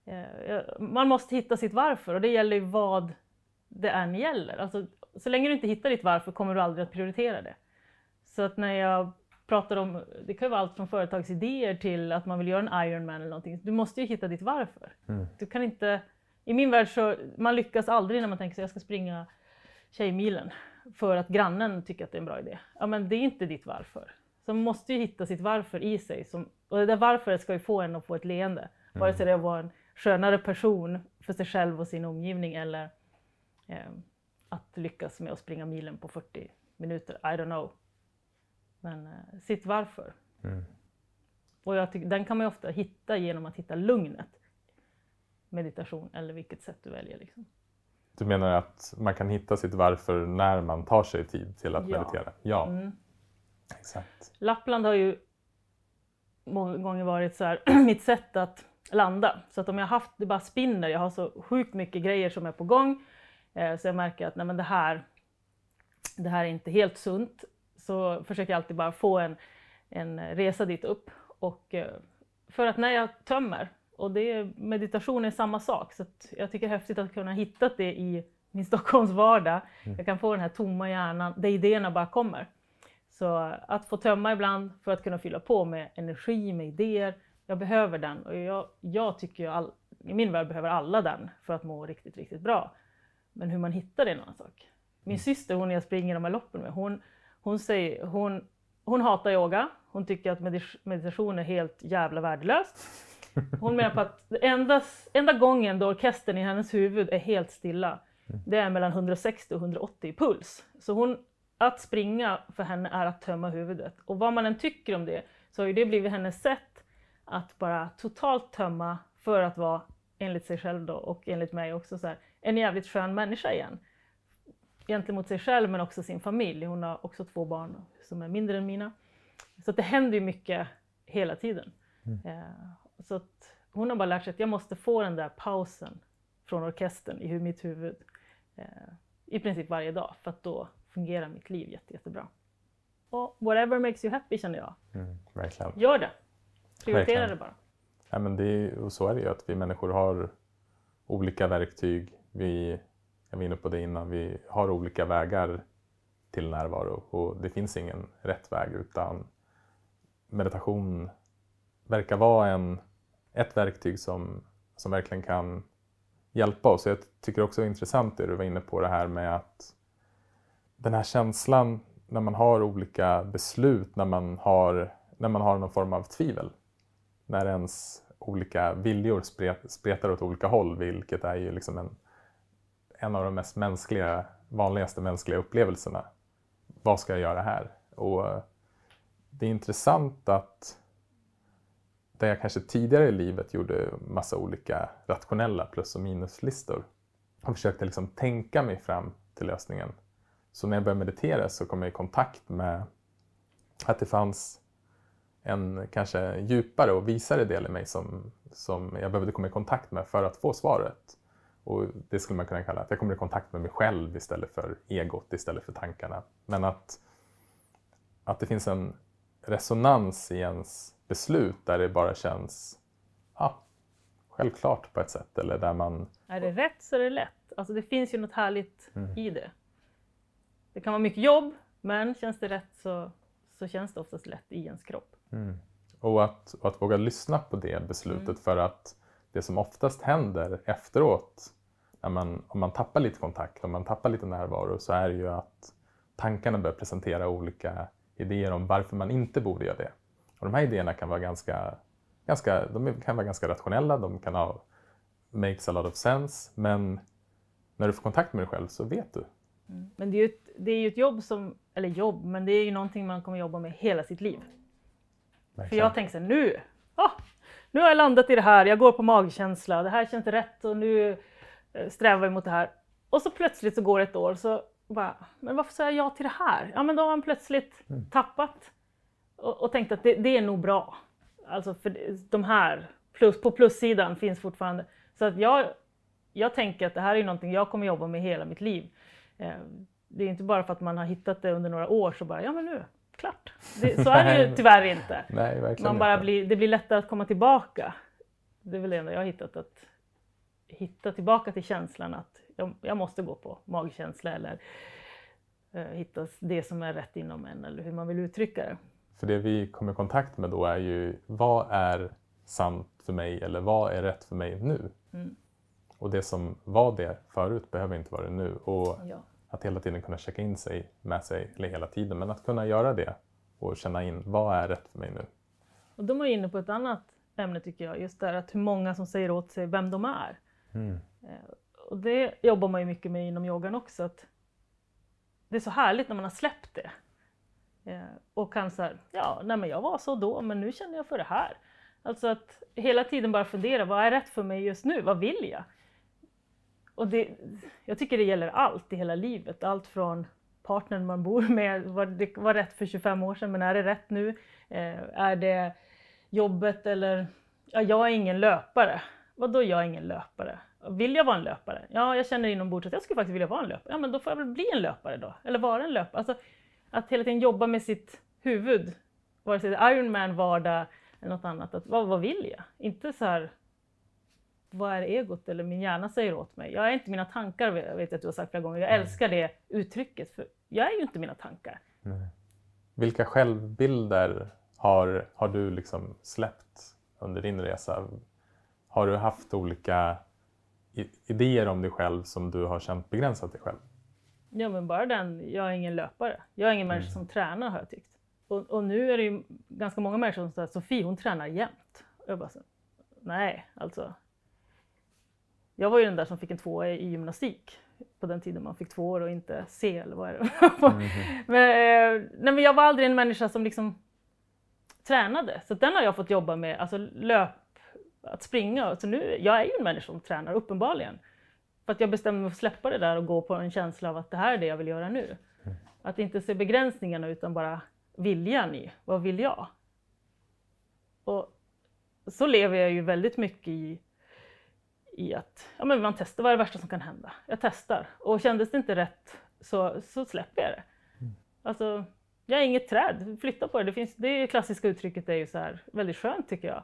eh, man måste hitta sitt varför och det gäller ju vad det än gäller. Alltså, så länge du inte hittar ditt varför kommer du aldrig att prioritera det. Så att när jag pratar om, det kan ju vara allt från företagsidéer till att man vill göra en Ironman eller någonting. Du måste ju hitta ditt varför. Mm. Du kan inte, i min värld så, man lyckas aldrig när man tänker sig jag ska springa Tjejmilen för att grannen tycker att det är en bra idé. Ja men det är inte ditt varför. Så man måste ju hitta sitt varför i sig. Som, och det där varför ska ju få en att få ett leende. Vare sig det var en skönare person för sig själv och sin omgivning eller eh, att lyckas med att springa milen på 40 minuter. I don't know. Men eh, sitt varför. Mm. Och jag tycker, den kan man ju ofta hitta genom att hitta lugnet. Meditation eller vilket sätt du väljer. Liksom. Du menar att man kan hitta sitt varför när man tar sig tid till att Ja. meditera? Ja, Mm. exakt. Lappland har ju många gånger varit så här, *clears throat* mitt sätt att landa. Så att om jag haft, det bara spinner, jag har så sjukt mycket grejer som är på gång. Eh, så jag märker att nej men det här, det här är inte helt sunt. Så försöker jag alltid bara få en, en resa dit upp. Och, eh, för att när jag tömmer, och det är, meditation är samma sak, så jag tycker det är häftigt att kunna hitta det i min *laughs* Stockholms vardag. Jag kan få den här tomma hjärnan, där idéerna bara kommer. Så att få tömma ibland för att kunna fylla på med energi, med idéer. Jag behöver den och jag, jag tycker all, i min värld behöver alla den för att må riktigt, riktigt bra. Men hur man hittar det är en annan sak. Min syster, hon jag springer de här loppen med, hon, hon, säger, hon, hon hatar yoga. Hon tycker att medit- meditation är helt jävla värdelöst. Hon menar på att enda, enda gången då orkestern i hennes huvud är helt stilla, det är mellan 160 och 180 i puls. Så hon, att springa för henne är att tömma huvudet. Och vad man än tycker om det, så har ju det blivit hennes sätt att bara totalt tömma för att vara, enligt sig själv då och enligt mig också, så här, en jävligt skön människa igen. Gentemot sig själv men också sin familj. Hon har också två barn som är mindre än mina. Så det händer ju mycket hela tiden. Eh, så hon har bara lärt sig att jag måste få den där pausen från orkestern i mitt huvud eh, i princip varje dag för att då fungerar mitt liv jätte, jättebra. Och whatever makes you happy känner jag. Mm, verkligen. Gör det! Prioritera Verkligen. det bara. Ja, men det är, och så är det ju att vi människor har olika verktyg. Vi, jag var inne på det innan, vi har olika vägar till närvaro och det finns ingen rätt väg utan meditation verkar vara en, ett verktyg som, som verkligen kan hjälpa oss. Jag tycker också det är intressant det du var inne på det här med att den här känslan när man har olika beslut, när man har, när man har någon form av tvivel när ens olika viljor spretar åt olika håll, vilket är ju liksom en, en av de mest mänskliga, vanligaste mänskliga upplevelserna. Vad ska jag göra här? Och eh, det är intressant att där jag kanske tidigare i livet gjorde massa olika rationella plus och minuslistor och försökte liksom tänka mig fram till lösningen. Så när jag började meditera så kom jag i kontakt med att det fanns en kanske djupare och visare del i mig som, som jag behövde komma i kontakt med för att få svaret. Och det skulle man kunna kalla att jag kommer i kontakt med mig själv istället för egot, istället för tankarna. Men att, att det finns en resonans i ens beslut där det bara känns ja, självklart på ett sätt. Eller där man, Är det rätt så är det lätt. Alltså det finns ju något härligt i det. Det kan vara mycket jobb, men känns det rätt så, så känns det oftast lätt i ens kropp. Och att, och att våga lyssna på det beslutet för att det som oftast händer efteråt, när man, om man tappar lite kontakt, om man tappar lite närvaro, så är det ju att tankarna börjar presentera olika idéer om varför man inte borde göra det. Och de här idéerna kan vara ganska, ganska, de kan vara ganska rationella, de kan ha makes a lot of sense, men när du får kontakt med dig själv så vet du. Men det är, ju ett, det är ju ett jobb som, eller jobb, men det är ju någonting man kommer jobba med hela sitt liv. För Verkligen. jag tänker så här, nu, ah, nu har jag landat i det här, jag går på magkänsla, det här känns rätt och nu strävar jag mot det här. Och så plötsligt så går ett år så bara, men varför sa jag ja till det här? Ja men då har man plötsligt tappat och, och tänkt att det, det är nog bra. Alltså för de här, plus, på plussidan finns fortfarande. Så att jag, jag tänker att det här är någonting jag kommer jobba med hela mitt liv. Eh, Det är inte bara för att man har hittat det under några år så bara, ja men nu, klart. Det, så är det ju *laughs* tyvärr inte. Nej, Man bara inte. blir, det blir lättare att komma tillbaka. Det är väl det enda jag har hittat, att hitta tillbaka till känslan att jag, jag måste gå på magkänsla eller eh, hitta det som är rätt inom en eller hur man vill uttrycka det. För det vi kommer i kontakt med då är ju vad är sant för mig eller vad är rätt för mig nu? Mm. Och det som var det förut behöver inte vara det nu. Och Ja. att hela tiden kunna checka in sig med sig, eller hela tiden, men att kunna göra det och känna in vad är rätt för mig nu? Och de är inne på ett annat ämne tycker jag, just det att hur många som säger åt sig vem de är. Mm. Eh, och det jobbar man ju mycket med inom yogan också. Att det är så härligt när man har släppt det. Eh, och kan säga, ja, nej men jag var så då, men nu känner jag för det här. Alltså att hela tiden bara fundera, vad är rätt för mig just nu? Vad vill jag? Och det, jag tycker det gäller allt i hela livet. Allt från partnern man bor *laughs* med, var det var rätt för 25 år sedan, men är det rätt nu? Eh, är det jobbet eller, ja, jag är ingen löpare. Vadå jag är ingen löpare? Vill jag vara en löpare? Ja, jag känner inombords att jag skulle faktiskt vilja vara en löpare. Ja, men då får jag väl bli en löpare då. Eller vara en löpare. Alltså, att hela tiden jobba med sitt huvud. Vare sig det är Ironman, vardag eller något annat. Att, vad, vad vill jag? Inte så här, vad är egot eller min hjärna säger åt mig. Jag är inte mina tankar, vet jag att du har sagt flera gånger. Jag älskar det uttrycket, för jag är ju inte mina tankar. Vilka självbilder har, har du liksom släppt under din resa? Har du haft olika idéer om dig själv som du har känt begränsat dig själv? Ja men bara den, jag är ingen löpare. Jag är ingen människa som tränar har jag tyckt. Och, och nu är det ju ganska många människor som säger Sofie hon tränar jämt. Jag bara så, nej alltså. Jag var ju den där som fick en tvåa i, gymnastik på den tiden man fick två år och inte C eller vad är det *laughs* men, eh, nej, men jag var aldrig en människa som liksom tränade. Så den har jag fått jobba med, alltså löp, att springa. Så nu, jag är ju en människa som tränar, uppenbarligen. För att jag bestämmer mig för att släppa det där och gå på en känsla av att det här är det jag vill göra nu. Att inte se begränsningarna utan bara viljan i, vad vill jag? Och så lever jag ju väldigt mycket i, i att ja, men man testar, vad är det värsta som kan hända? Jag testar. Och kändes det inte rätt så, så släpper jag det. Alltså, jag är inget träd, flytta på det. Det, finns, det klassiska uttrycket är ju så här, väldigt skönt tycker jag.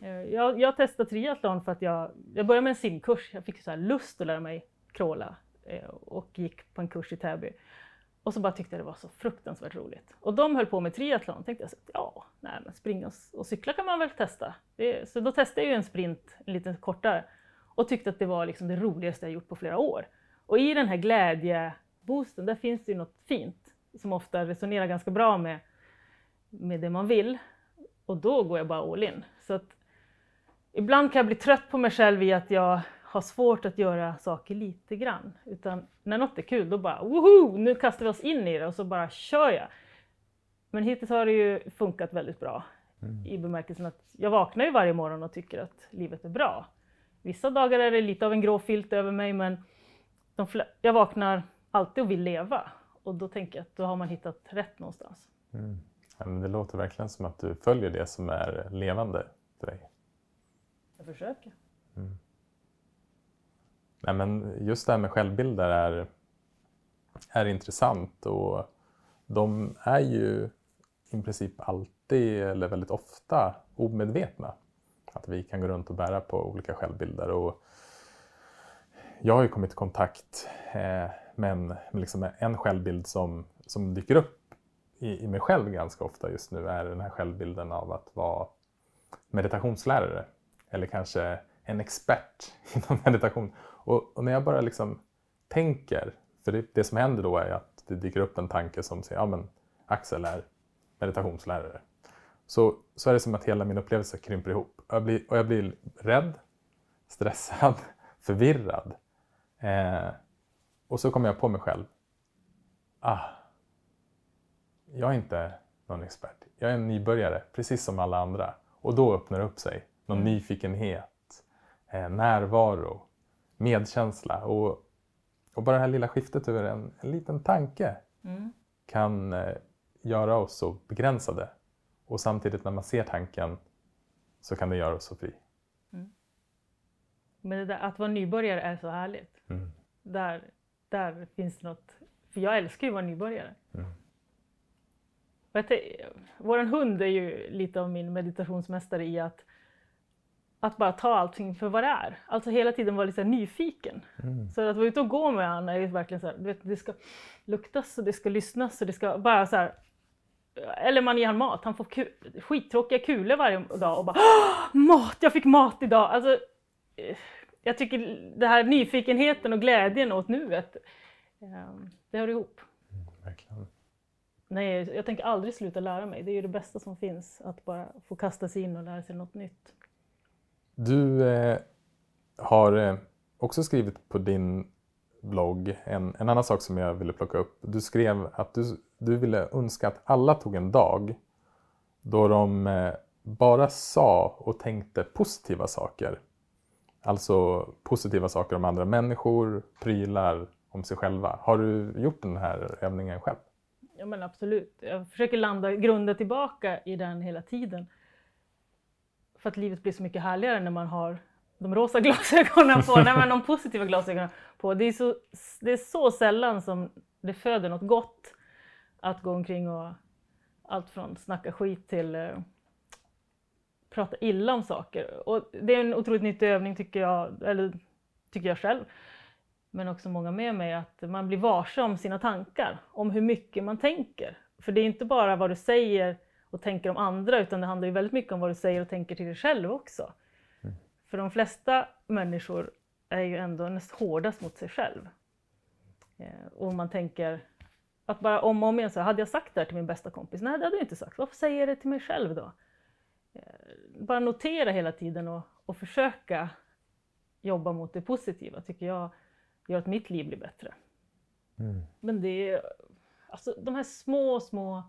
Eh, jag, jag testade triathlon för att jag, jag började med en simkurs. Jag fick så här lust att lära mig crawla eh, och gick på en kurs i Täby. Och så bara tyckte jag det var så fruktansvärt roligt. Och de höll på med triathlon. tänkte jag så att, ja, nej, men springa och, och cykla kan man väl testa. Det, så då testade jag ju en sprint, en lite kortare. Och tyckte att det var liksom det roligaste jag gjort på flera år. Och i den här glädjeboosten, där finns det ju något fint som ofta resonerar ganska bra med, med det man vill. Och då går jag bara all in. Så att ibland kan jag bli trött på mig själv i att jag har svårt att göra saker lite grann. Utan när något är kul, då bara woho, nu kastar vi oss in i det och så bara kör jag. Men hittills har det ju funkat väldigt bra. I bemärkelsen att jag vaknar ju varje morgon och tycker att livet är bra. Vissa dagar är det lite av en grå filt över mig men jag vaknar alltid och vill leva. Och då tänker jag att då har man hittat rätt någonstans. Ja, men det låter verkligen som att du följer det som är levande för dig. Jag försöker. Mm. Nej, men just det här med självbilder är, är intressant och de är ju i princip alltid, eller väldigt ofta, omedvetna. Att vi kan gå runt och bära på olika självbilder. Och jag har ju kommit i kontakt eh, med en, liksom en självbild som, som dyker upp i, i mig själv ganska ofta just nu, är den här självbilden av att vara meditationslärare. Eller kanske en expert *laughs* inom meditation. Och, och när jag bara liksom tänker, för det, det som händer då är att det dyker upp en tanke som säger, ja men Axel är meditationslärare. så, så är det som att hela min upplevelse krymper ihop. Och jag blir, och jag blir rädd, stressad, *laughs* förvirrad. Eh, och så kommer jag på mig själv. Ah, jag är inte någon expert. Jag är en nybörjare, precis som alla andra. Och då öppnar det upp sig någon Mm. nyfikenhet, eh, närvaro, medkänsla. Och, och bara det här lilla skiftet över en, en liten tanke Mm. kan eh, göra oss så begränsade. Och samtidigt när man ser tanken så kan det göra oss så fri. Men det där, att vara nybörjare är så härligt. Mm. Där, där finns något. För jag älskar ju att vara nybörjare. Mm. Våran hund är ju lite av min meditationsmästare i att, att bara ta allting för vad det är. Alltså hela tiden vara lite nyfiken. Mm. Så att vara ute och gå med honom är verkligen så här, du vet, det ska luktas och det ska lyssnas och det ska bara så här. Eller man ger han mat, han får ku- skittråkiga kulor varje dag och bara "Åh, mat, jag fick mat idag. Alltså, eh, jag tycker det här nyfikenheten och glädjen åt nuet, eh, det hör ihop. Verkligen. Nej, jag tänker aldrig sluta lära mig. Det är ju det bästa som finns, att bara få kasta sig in och lära sig något nytt. Du eh, har eh, också skrivit på din blogg en, en annan sak som jag ville plocka upp. Du skrev att du, du ville önska att alla tog en dag då de eh, bara sa och tänkte positiva saker. Alltså positiva saker om andra människor, prylar, om sig själva. Har du gjort den här övningen själv? Ja men absolut. Jag försöker landa, grunda tillbaka i den hela tiden. För att livet blir så mycket härligare när man har de rosa *laughs* glasögonen på, nej men de positiva glasögonen på. Det är, så, det är så sällan som det föder något gott att gå omkring och allt från snacka skit till eh, prata illa om saker. Och det är en otroligt nyttig övning tycker jag, eller tycker jag själv men också många med mig, att man blir varse om sina tankar, om hur mycket man tänker. För det är inte bara vad du säger och tänker om andra, utan det handlar ju väldigt mycket om vad du säger och tänker till dig själv också. För de flesta människor är ju ändå näst hårdast mot sig själv. Eh, och man tänker att bara om och om igen så hade jag sagt det här till min bästa kompis? Nej, det hade jag inte sagt. Varför säger jag det till mig själv då? Eh, bara notera hela tiden och, och försöka jobba mot det positiva tycker jag gör att mitt liv blir bättre. Men det är alltså de här små, små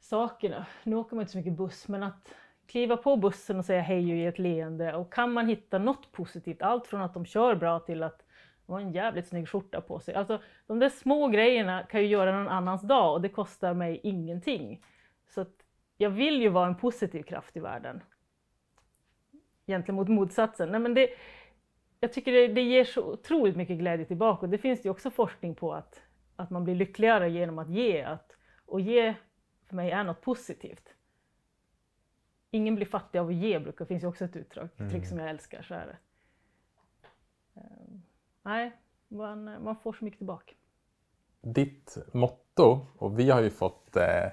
sakerna. Nu åker man inte så mycket buss, men att kliva på bussen och säga hej och ge ett leende. Och kan man hitta något positivt, allt från att de kör bra till att de har en jävligt snygg skjorta på sig. Alltså de där små grejerna kan ju göra någon annans dag och det kostar mig ingenting. Så att jag vill ju vara en positiv kraft i världen. Egentligen mot motsatsen. Nej, men det, jag tycker det, det ger så otroligt mycket glädje tillbaka. Och det finns ju också forskning på att, att man blir lyckligare genom att ge. Att, och ge för mig är något positivt. Ingen blir fattig av att ge, brukar, finns ju också ett uttryck mm. som jag älskar. Så är. Um, nej, man, man får så mycket tillbaka. Ditt motto, och vi har ju fått, eh,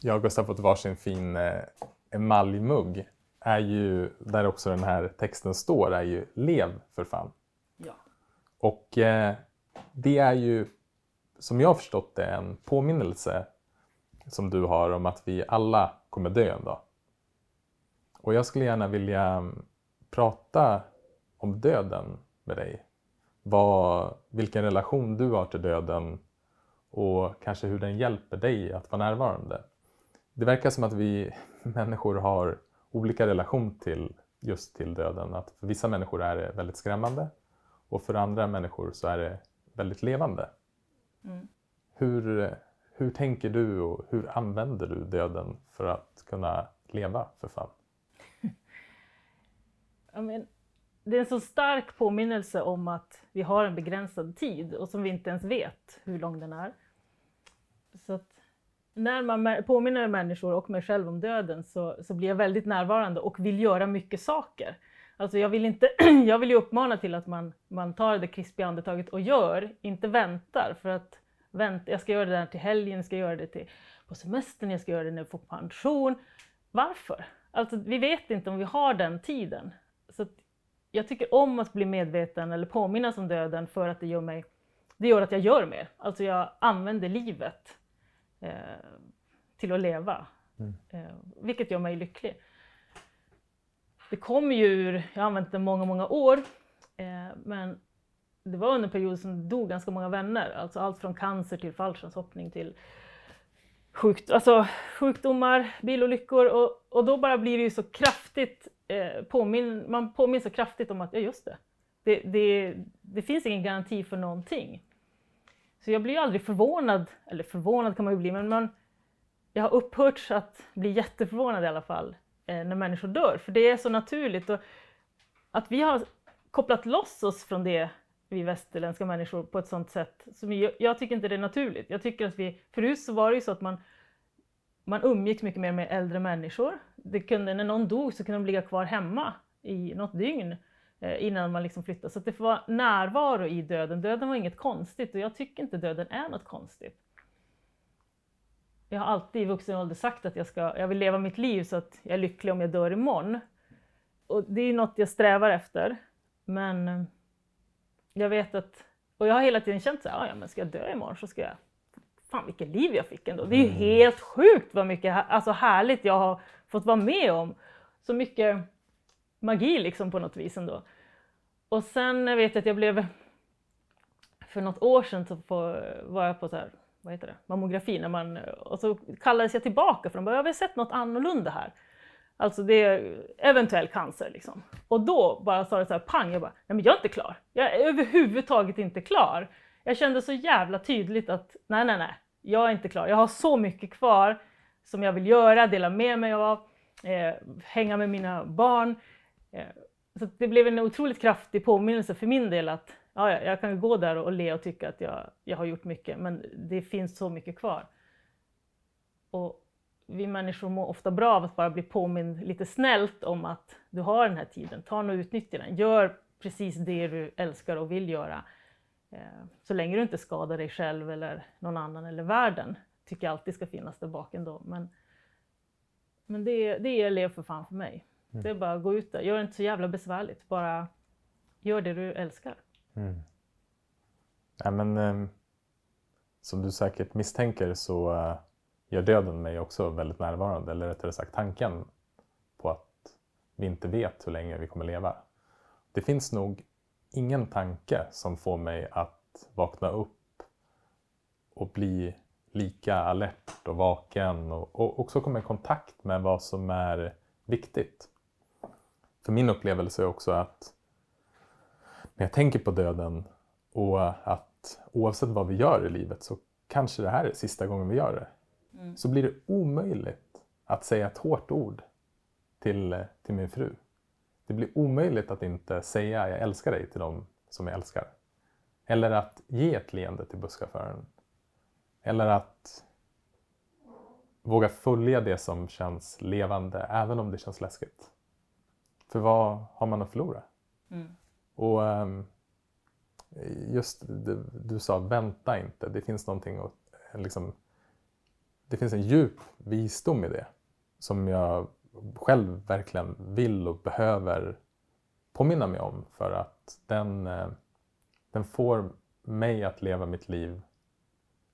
jag och Gustav fått varsin fin eh, emaljmugg är ju, där också den här texten står, är ju lev för fan. Ja. Och eh, det är ju, som jag har förstått det, en påminnelse som du har om att vi alla kommer dö en dag. Och jag skulle gärna vilja prata om döden med dig. Vad, vilken relation du har till döden och kanske hur den hjälper dig att vara närvarande. Det verkar som att vi *laughs* människor har olika relation till just till döden. Att för vissa människor är det väldigt skrämmande och för andra människor så är det väldigt levande. Mm. Hur, hur tänker du och hur använder du döden för att kunna leva för fan? *laughs* Men, det är en så stark påminnelse om att vi har en begränsad tid och som vi inte ens vet hur lång den är. Så att när man påminner människor och mig själv om döden så, så blir jag väldigt närvarande och vill göra mycket saker. Alltså jag vill, inte, *clears throat* jag vill ju uppmana till att man, man tar det krispiga andetaget och gör, inte väntar. För att vänta, jag ska göra det där till helgen, jag ska göra det till, på semestern, jag ska göra det när jag får pension. Varför? Alltså vi vet inte om vi har den tiden. Så jag tycker om att bli medveten eller påminnas om döden för att det gör mig, det gör att jag gör mer. Alltså jag använder livet eh, till att leva. Eh, vilket gör mig lycklig. Det kommer ju ur, jag har använt det många, många år, eh, men det var under en period som dog ganska många vänner. Alltså allt från cancer till fallskärmshoppning till sjukt, alltså, sjukdomar, bilolyckor och, och då bara blir det ju så kraftigt eh, påminn, man påminns så kraftigt om att, ja just det, det, det, det finns ingen garanti för någonting. Så jag blir ju aldrig förvånad, eller förvånad kan man ju bli, men man, jag har upphört att bli jätteförvånad i alla fall eh, när människor dör, för det är så naturligt. Och att vi har kopplat loss oss från det, vi västerländska människor, på ett sånt sätt som jag, jag tycker inte det är naturligt. Jag tycker att vi, förut så var det ju så att man, man umgicks mycket mer med äldre människor. Det kunde, när någon dog så kunde de ligga kvar hemma i något dygn eh, innan man liksom flyttade. Så att det var närvaro i döden. Döden var inget konstigt och jag tycker inte döden är något konstigt. Jag har alltid i vuxen ålder sagt att jag, ska, jag vill leva mitt liv så att jag är lycklig om jag dör imorgon. Och det är något jag strävar efter. Men eh, jag vet att, och jag har hela tiden känt så här, "Ah, ja men ska jag dö imorgon så ska jag, fan vilket liv jag fick ändå. Det är ju helt sjukt vad mycket alltså härligt jag har fått vara med om. Så mycket magi liksom på något vis ändå. Och sen vet jag att jag blev, för något år sedan så på, var jag på så här, vad heter det, mammografi, när man, och så kallades jag tillbaka för de bara, jag har sett något annorlunda här. Alltså det är eventuell cancer liksom. Och då bara sa det så här pang, jag bara, nej men jag är inte klar. Jag är överhuvudtaget inte klar. Jag kände så jävla tydligt att nej, nej, nej, jag är inte klar. Jag har så mycket kvar som jag vill göra, dela med mig av, eh, hänga med mina barn. Eh, så det blev en otroligt kraftig påminnelse för min del att ja, jag kan gå där och le och tycka att jag, jag har gjort mycket, men det finns så mycket kvar. Och vi människor mår ofta bra av att bara bli påmind lite snällt om att du har den här tiden, ta och utnyttja den. Gör precis det du älskar och vill göra. Eh, Så länge du inte skadar dig själv eller någon annan eller världen, tycker jag alltid ska finnas där bak ändå. Men, men det, det är lev för fan för mig. Det är bara att gå ut där, gör det inte så jävla besvärligt, bara gör det du älskar. Ja, men, ehm, som du säkert misstänker så eh, gör döden mig också väldigt närvarande. Eller rättare sagt tanken på att vi inte vet hur länge vi kommer leva. Det finns nog ingen tanke som får mig att vakna upp och bli lika alert och vaken och, och också komma i kontakt med vad som är viktigt. För min upplevelse är också att när jag tänker på döden och att oavsett vad vi gör i livet så kanske det här är sista gången vi gör det. Så blir det omöjligt att säga ett hårt ord till, till min fru. Det blir omöjligt att inte säga jag älskar dig till dem som jag älskar. Eller att ge ett leende till busschauffören. Eller att våga följa det som känns levande även om det känns läskigt. För vad har man att förlora? Och ehm, just det, du sa vänta inte. Det finns någonting att, liksom, det finns en djup visdom i det som jag själv verkligen vill och behöver påminna mig om för att den, eh, den får mig att leva mitt liv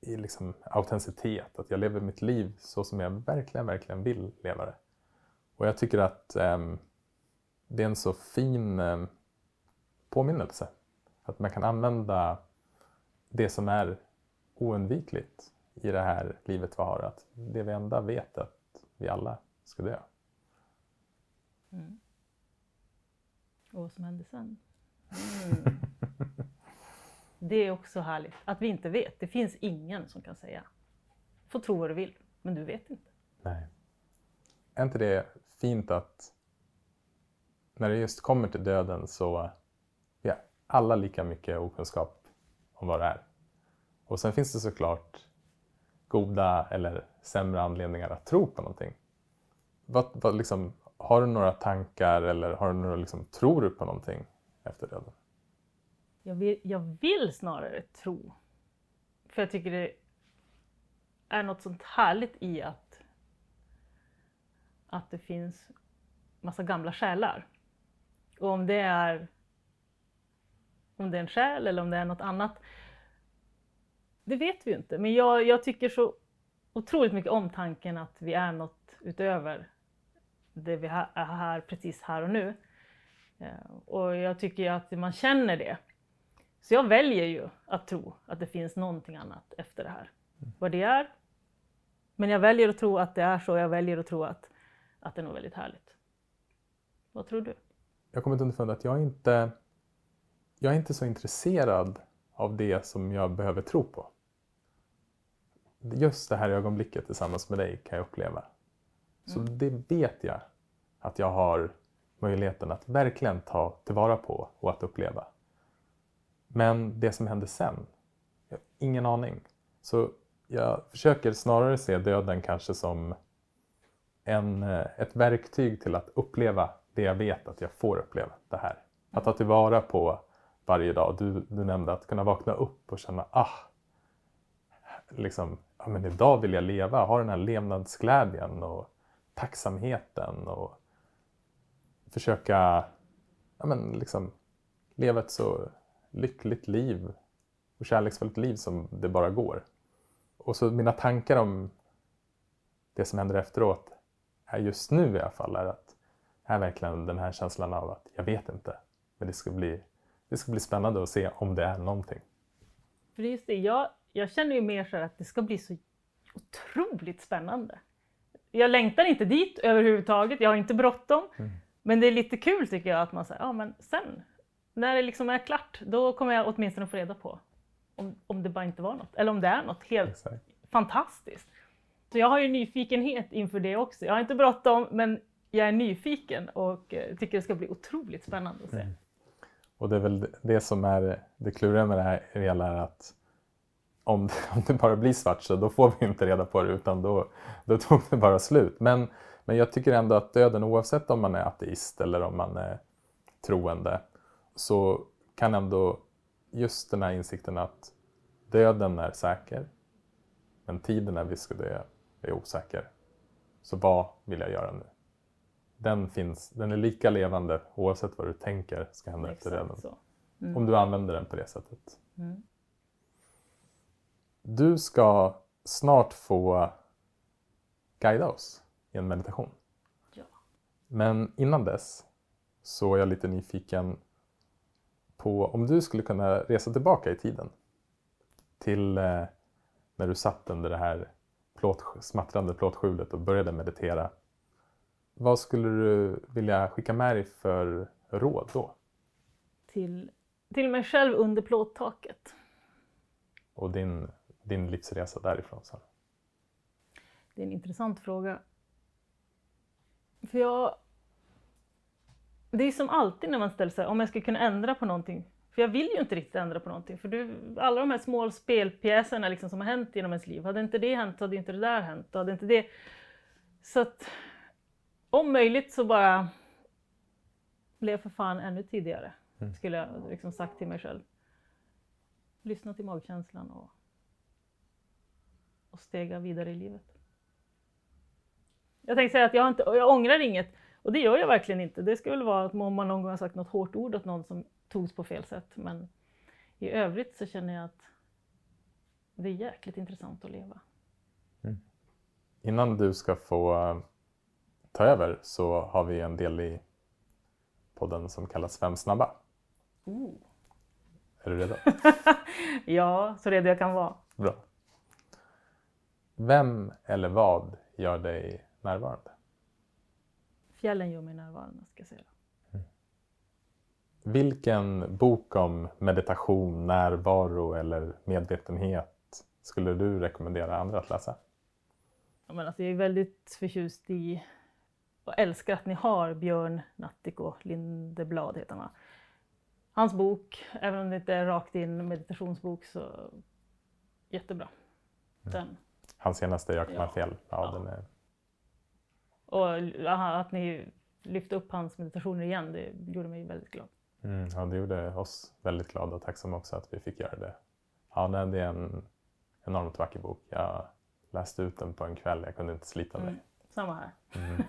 i liksom autenticitet. Att jag lever mitt liv så som jag verkligen, verkligen vill leva det. Och jag tycker att eh, det är en så fin eh, påminnelse. Att man kan använda det som är oundvikligt i det här livet vi har. Att det vi enda vet är att vi alla ska dö. Och vad som händer sen. Mm. *laughs* Det är också härligt att vi inte vet. Det finns ingen som kan säga. Får tro vad du vill, men du vet inte. Nej. Är inte det fint att när det just kommer till döden så vi har alla lika mycket okunskap om vad det är. Och sen finns det såklart goda eller sämre anledningar att tro på någonting. Vad, vad liksom, har du några tankar eller har du några, liksom, tror du på någonting efter döden? Jag vill, jag vill snarare tro. För jag tycker det är något sånt härligt i att, att det finns massa gamla själar. Och om det är om det är en själ eller om det är något annat, det vet vi ju inte. Men jag, jag tycker så otroligt mycket om tanken att vi är något utöver det vi är här precis här och nu. Eh, Och jag tycker ju att man känner det. Så jag väljer ju att tro att det finns någonting annat efter det här. Vad det är. Men jag väljer att tro att det är så. Jag väljer att tro att, att det är nog väldigt härligt. Vad tror du? Jag kommit underfund att jag är inte jag är inte så intresserad av det som jag behöver tro på. Just det här ögonblicket tillsammans med dig kan jag uppleva. Så det vet jag att jag har möjligheten att verkligen ta tillvara på och att uppleva. Men det som händer sen, jag har ingen aning. Så jag försöker snarare se döden kanske som en, eh, ett verktyg till att uppleva det jag vet att jag får uppleva, det här. Att ta tillvara på varje dag. Du, du nämnde att kunna vakna upp och känna, ah, liksom, ja, men idag vill jag leva, ha den här levnadsglädjen och tacksamheten och försöka ja, men liksom, leva ett så lyckligt liv och kärleksfullt liv som det bara går. Och så mina tankar om det som händer efteråt, är just nu i alla fall, är att är verkligen den här känslan av att jag vet inte, men det ska bli, det ska bli spännande att se om det är någonting. För det är just det, jag, jag känner ju mer så att det ska bli så otroligt spännande. Jag längtar inte dit överhuvudtaget, jag har inte bråttom. Men det är lite kul tycker jag att man säger, ja men sen, när det liksom är klart, då kommer jag åtminstone få reda på om, om det bara inte var något. Eller om det är något helt Exakt. fantastiskt. Så jag har ju nyfikenhet inför det också. Jag har inte bråttom, men jag är nyfiken och eh, tycker det ska bli otroligt spännande att se. Och det är väl det som är det kluriga med det här hela är att om det, *laughs* om det bara blir svart så då får vi inte reda på det utan då, då tog det bara slut. Men, men jag tycker ändå att döden oavsett om man är ateist eller om man är troende så kan ändå just den här insikten att döden är säker men tiden när vi ska dö är osäker. Så vad vill jag göra nu? Den, finns, den är lika levande oavsett vad du tänker ska hända efter döden. Exakt så. Om du använder den på det sättet. Mm. Du ska snart få guida oss i en meditation. Ja. Men innan dess så är jag lite nyfiken på om du skulle kunna resa tillbaka i tiden. Till eh, när du satt under det här plåt, smattrande plåtskjulet och började meditera. Vad skulle du vilja skicka med dig för råd då? Till, till mig själv under plåttaket. Och din, din livsresa därifrån sen? Det är en intressant fråga. För jag... Det är som alltid när man ställer sig om jag skulle kunna ändra på någonting. För jag vill ju inte riktigt ändra på någonting. För du, alla de här små spelpjäserna liksom som har hänt genom ens liv. Hade inte det hänt, hade inte det där hänt. Hade inte det... Så att om möjligt så bara blev för fan ännu tidigare. Skulle jag liksom sagt till mig själv. Lyssna till magkänslan och, och stega vidare i livet. Jag tänkte säga att jag, inte, jag ångrar inget. Och det gör jag verkligen inte. Det skulle vara att om man någon gång har sagt något hårt ord åt någon som togs på fel sätt. Men i övrigt så känner jag att det är jäkligt intressant att leva. Innan du ska få eh, ta över så har vi en del i podden som kallas Fem snabba. Oh. Är du redo? *laughs* Ja, så redo jag kan vara. Bra. Vem eller vad gör dig närvarande? Fjällen gör mig närvarande, ska jag säga. Vilken bok om meditation, närvaro eller medvetenhet skulle du rekommendera andra att läsa? Ja, men alltså jag är väldigt förtjust i och älskar att ni har Björn Natthiko Lindeblad, heter han? Hans bok, även om det inte är rakt in meditationsbok, så jättebra. Den. Hans senaste Jag kan Ja. Ja, är, Och att ni lyfte upp hans meditationer igen, det gjorde mig väldigt glad. mm, ja, det gjorde oss väldigt glada och tacksamma också att vi fick göra det. Ja, det är en enormt vacker bok. Jag läste ut den på en kväll. Jag kunde inte slita mig. Mm. Samma här. Mm.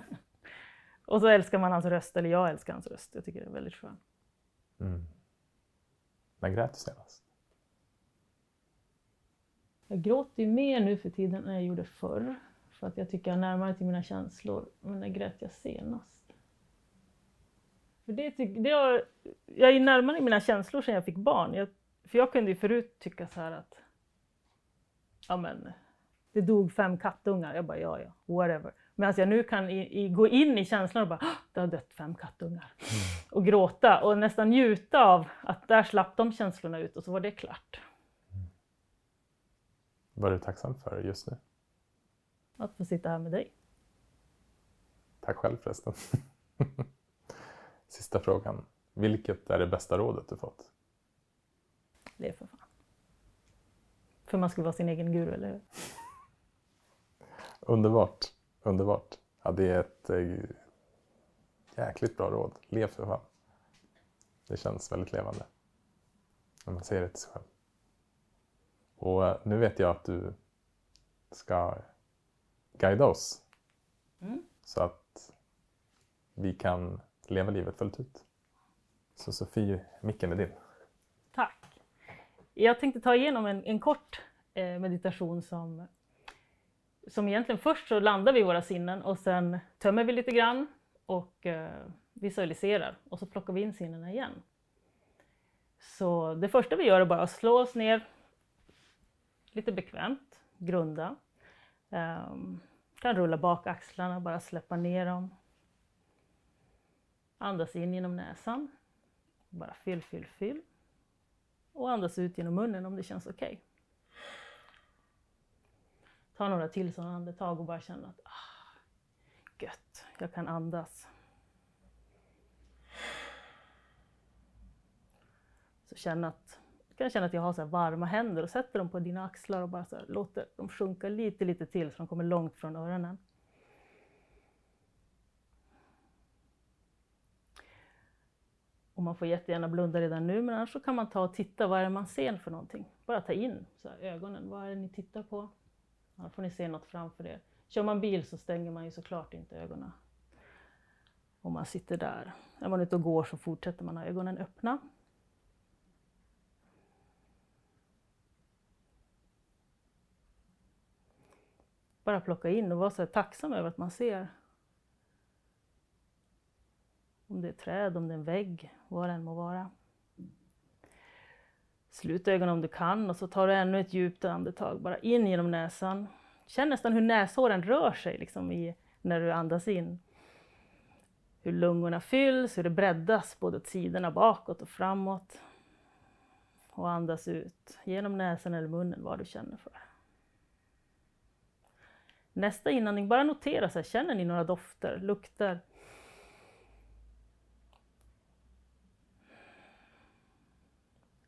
*laughs* Och så älskar man hans röst, eller jag älskar hans röst. Jag tycker det är väldigt skönt. Mm. När grät du senast? Jag gråter ju mer nu för tiden än jag gjorde förr. För att jag tycker jag är närmare till mina känslor. Men när grät jag senast? För det, det har, jag är närmare mina känslor sedan jag fick barn. Jag, för jag kunde ju förut tycka så här att ja men, det dog fem kattungar. Jag bara, ja ja, whatever. Medan jag nu kan i, i, gå in i känslan och bara, "Ah, det har dött fem kattungar. Och gråta och nästan njuta av att där slapp de känslorna ut och så var det klart. Vad är du tacksam för just nu? Att få sitta här med dig. Tack själv förresten. *laughs* Sista frågan. Vilket är det bästa rådet du fått? Lev för fan. För man ska vara sin egen guru, eller hur? *laughs* Underbart. Underbart. Ja, det är ett eh, jäkligt bra råd. Lev för fan. Det känns väldigt levande. När man säger det till sig själv. Och eh, nu vet jag att du ska guida oss. Mm. Så att vi kan leva livet fullt ut. Så Sofie, micken är din. Tack. Jag tänkte ta igenom en, en kort eh, meditation som, som egentligen först så landar vi i våra sinnen och sen tömmer vi lite grann och eh, visualiserar och så plockar vi in sinnena igen. Så det första vi gör är bara att slå oss ner lite bekvämt, grunda. Um, kan rulla bak axlarna, bara släppa ner dem. Andas in genom näsan. Bara fyll, fyll, fyll. Och andas ut genom munnen om det känns okej. Ta några till sådana andetag och bara känna att ah, gött, jag kan andas. Så känna att, kan kan känna att jag har så här varma händer och sätter dem på dina axlar och bara så här, låter dem sjunka lite, lite till så de kommer långt från öronen. Och man får jättegärna blunda redan nu, men annars så kan man ta och titta, vad är det man ser för någonting? Bara ta in så här, ögonen, vad är det ni tittar på? Annars får ni se något framför er. Kör man bil så stänger man ju såklart inte ögonen. Om man sitter där. Är man ute och går så fortsätter man ha ögonen öppna. Bara plocka in och vara så här tacksam över att man ser om det är träd, om det är en vägg, vad det än må vara. Slut ögonen om du kan och så tar du ännu ett djupt andetag, bara in genom näsan. Känn nästan hur näshåren rör sig liksom i, när du andas in. Hur lungorna fylls, hur det breddas både åt sidorna, bakåt och framåt. Och andas ut genom näsan eller munnen, vad du känner för. Nästa inandning, bara notera, så här, känner ni några dofter, lukter?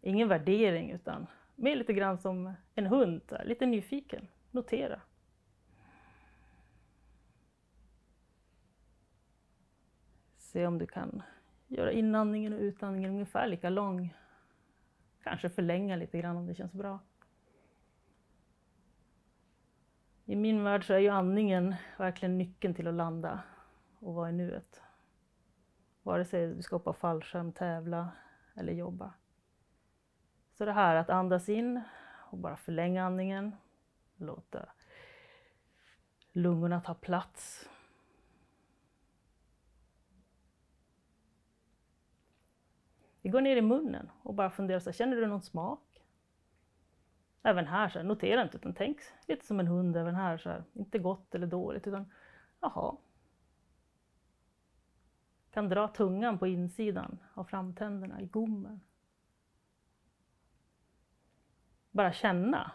Ingen värdering utan mer lite grann som en hund, här, lite nyfiken. Notera. Se om du kan göra inandningen och utandningen ungefär lika lång. Kanske förlänga lite grann om det känns bra. I min värld så är ju andningen verkligen nyckeln till att landa och vara i nuet. Vare sig du ska hoppa fallskärm, tävla eller jobba. Så det här att andas in och bara förlänga andningen. Låta lungorna ta plats. Vi går ner i munnen och bara funderar så här, känner du någon smak? Även här, så här, notera inte utan tänk lite som en hund även här. Så här, inte gott eller dåligt utan jaha. Kan dra tungan på insidan av framtänderna i gommen. Bara känna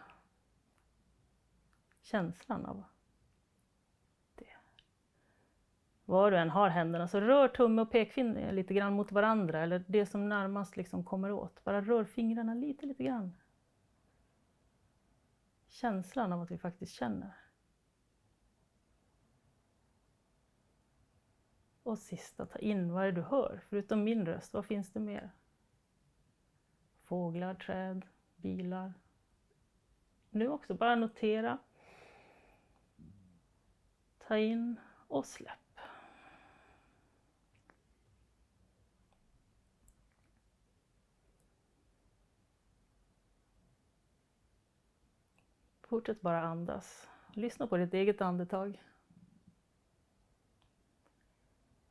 känslan av det. Var du än har händerna så rör tumme och pekfinger lite grann mot varandra eller det som närmast liksom kommer åt. Bara rör fingrarna lite, lite grann. Känslan av att vi faktiskt känner. Och sista, ta in vad är det du hör? Förutom min röst, vad finns det mer? Fåglar, träd, bilar. Nu också, bara notera. Ta in och släpp. Fortsätt bara andas. lyssna på ditt eget andetag.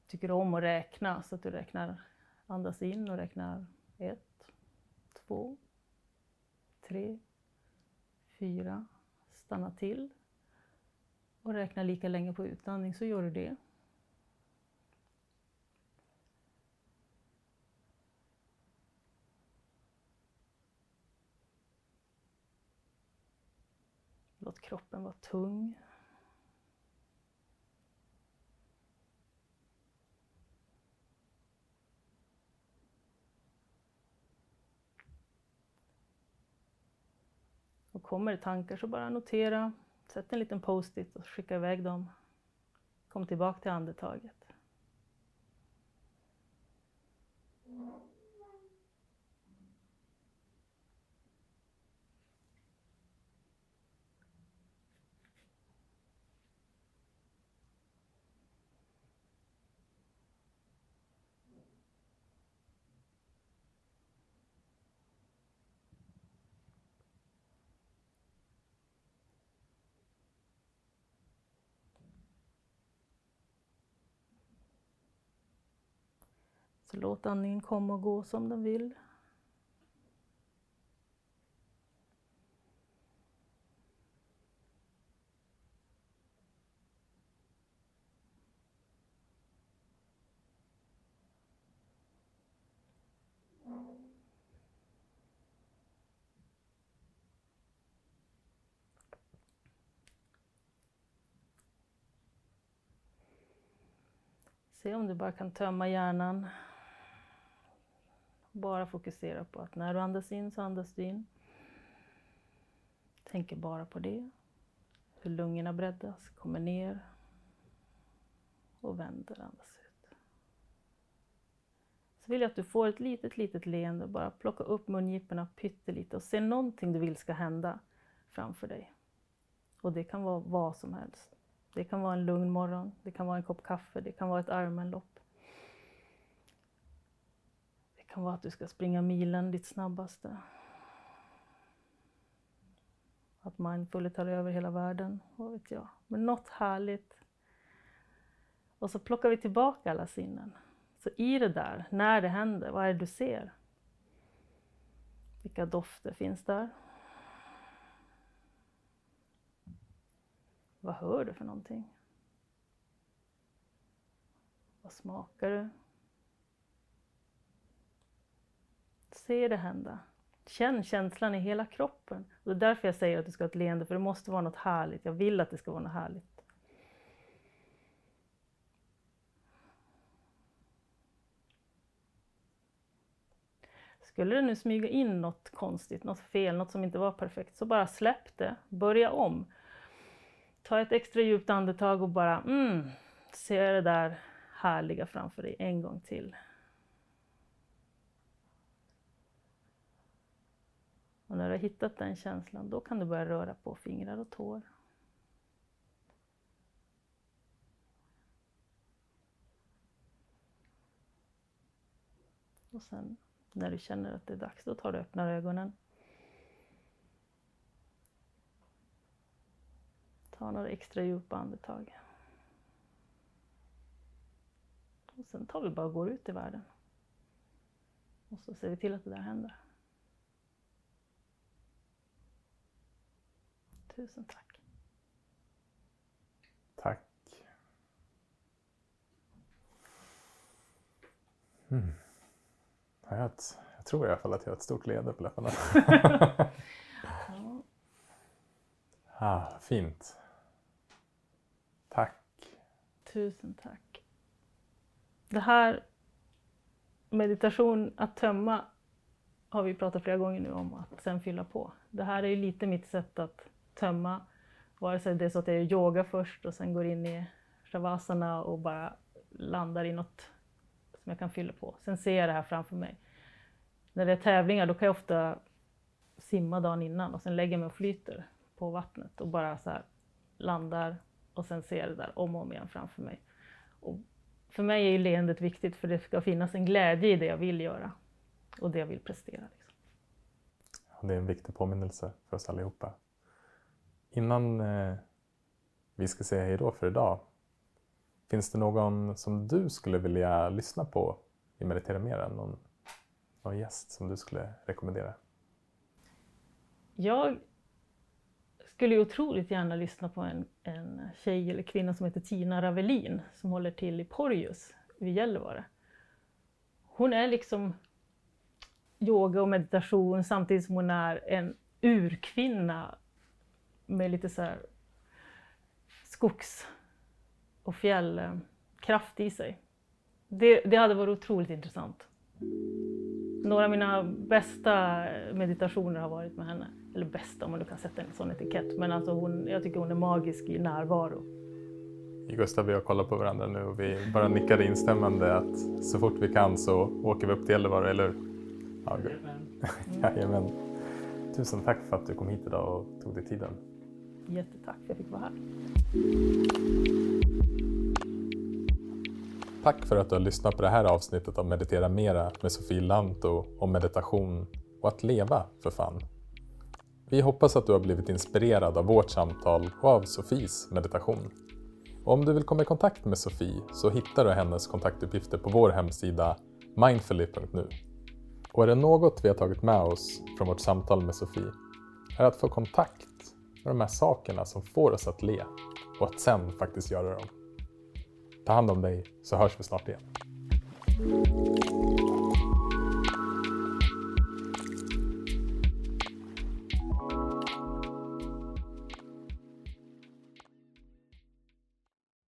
Tycker om att räkna så att du räknar, andas in och räknar ett, två, tre, fyra. Stanna till och räkna lika länge på utandning så gör du det. Låt kroppen vara tung. Och kommer det tankar så bara notera, sätt en liten post-it och skicka iväg dem. Kom tillbaka till andetaget. Så låt andningen komma och gå som den vill. Se om du bara kan tömma hjärnan. Bara fokusera på att när du andas in så andas du in. Tänker bara på det. Hur lungorna breddas, kommer ner och vänder, andas ut. Så vill jag att du får ett litet, litet leende. Bara plocka upp mungiporna pyttelite och se någonting du vill ska hända framför dig. Och det kan vara vad som helst. Det kan vara en lugn morgon, det kan vara en kopp kaffe, det kan vara ett armenlopp. Det kan vara att du ska springa milen ditt snabbaste. Att mindfully tar över hela världen, vad vet jag. Men något härligt. Och så plockar vi tillbaka alla sinnen. Så i det där, när det händer, vad är det du ser? Vilka dofter finns där? Vad hör du för någonting? Vad smakar du? Se det hända. Känn känslan i hela kroppen. Och det är därför jag säger att du ska ha ett leende, för det måste vara något härligt. Jag vill att det ska vara något härligt. Skulle det nu smyga in något konstigt, något fel, något som inte var perfekt, så bara släpp det. Börja om. Ta ett extra djupt andetag och bara mm, se det där härliga framför dig en gång till. Och när du har hittat den känslan, då kan du börja röra på fingrar och tår. Och sen när du känner att det är dags, då tar du och öppnar ögonen. Ta några extra djupa andetag. Och sen tar vi bara och går ut i världen. Och så ser vi till att det där händer. Tusen tack. Tack. Mm. Jag, har ett, jag tror i alla fall att jag har ett stort leende på läpparna. *laughs* Ja, ah, fint. Tack. tusen tack. Det här meditation, att tömma, har vi pratat flera gånger nu om att sen fylla på. Det här är ju lite mitt sätt att tömma, vare sig det är så att jag gör yoga först och sen går in i shavasana och bara landar i något som jag kan fylla på. Sen ser jag det här framför mig. När det är tävlingar då kan jag ofta simma dagen innan och sen lägger jag mig och flyter på vattnet och bara så här landar och sen ser jag det där om och om igen framför mig. Och för mig är ju leendet viktigt för det ska finnas en glädje i det jag vill göra och det jag vill prestera. Liksom. Det är en viktig påminnelse för oss allihopa. Innan eh, vi ska säga hej då för idag. Finns det någon som du skulle vilja lyssna på i Meditera Mera? Någon, någon gäst som du skulle rekommendera? Jag skulle otroligt gärna lyssna på en, en tjej eller kvinna som heter Tina Ravelin som håller till i Porjus vid Gällivare. Hon är liksom yoga och meditation samtidigt som hon är en urkvinna med lite så här skogs och fjällkraft i sig. Det, det hade varit otroligt intressant. Några av mina bästa meditationer har varit med henne. Eller bästa om man nu kan sätta en sån etikett. Men alltså hon, jag tycker hon är magisk i närvaro. Gustav, vi har kollat på varandra nu och vi bara nickade instämmande att så fort vi kan så åker vi upp till Gällivare, eller hur? Ja, *laughs* Jajamän. Tusen tack för att du kom hit idag och tog dig tiden. Jättetack för att jag fick vara här. Tack för att du har lyssnat på det här avsnittet av Meditera Mera med Sofie Lanto om meditation och att leva för fan. Vi hoppas att du har blivit inspirerad av vårt samtal och av Sofies meditation. Och om du vill komma i kontakt med Sofie så hittar du hennes kontaktuppgifter på vår hemsida mindfully.nu. Och är det något vi har tagit med oss från vårt samtal med Sofie är att få kontakt med de här sakerna som får oss att le och att sen faktiskt göra dem. Ta hand om dig så hörs vi snart igen.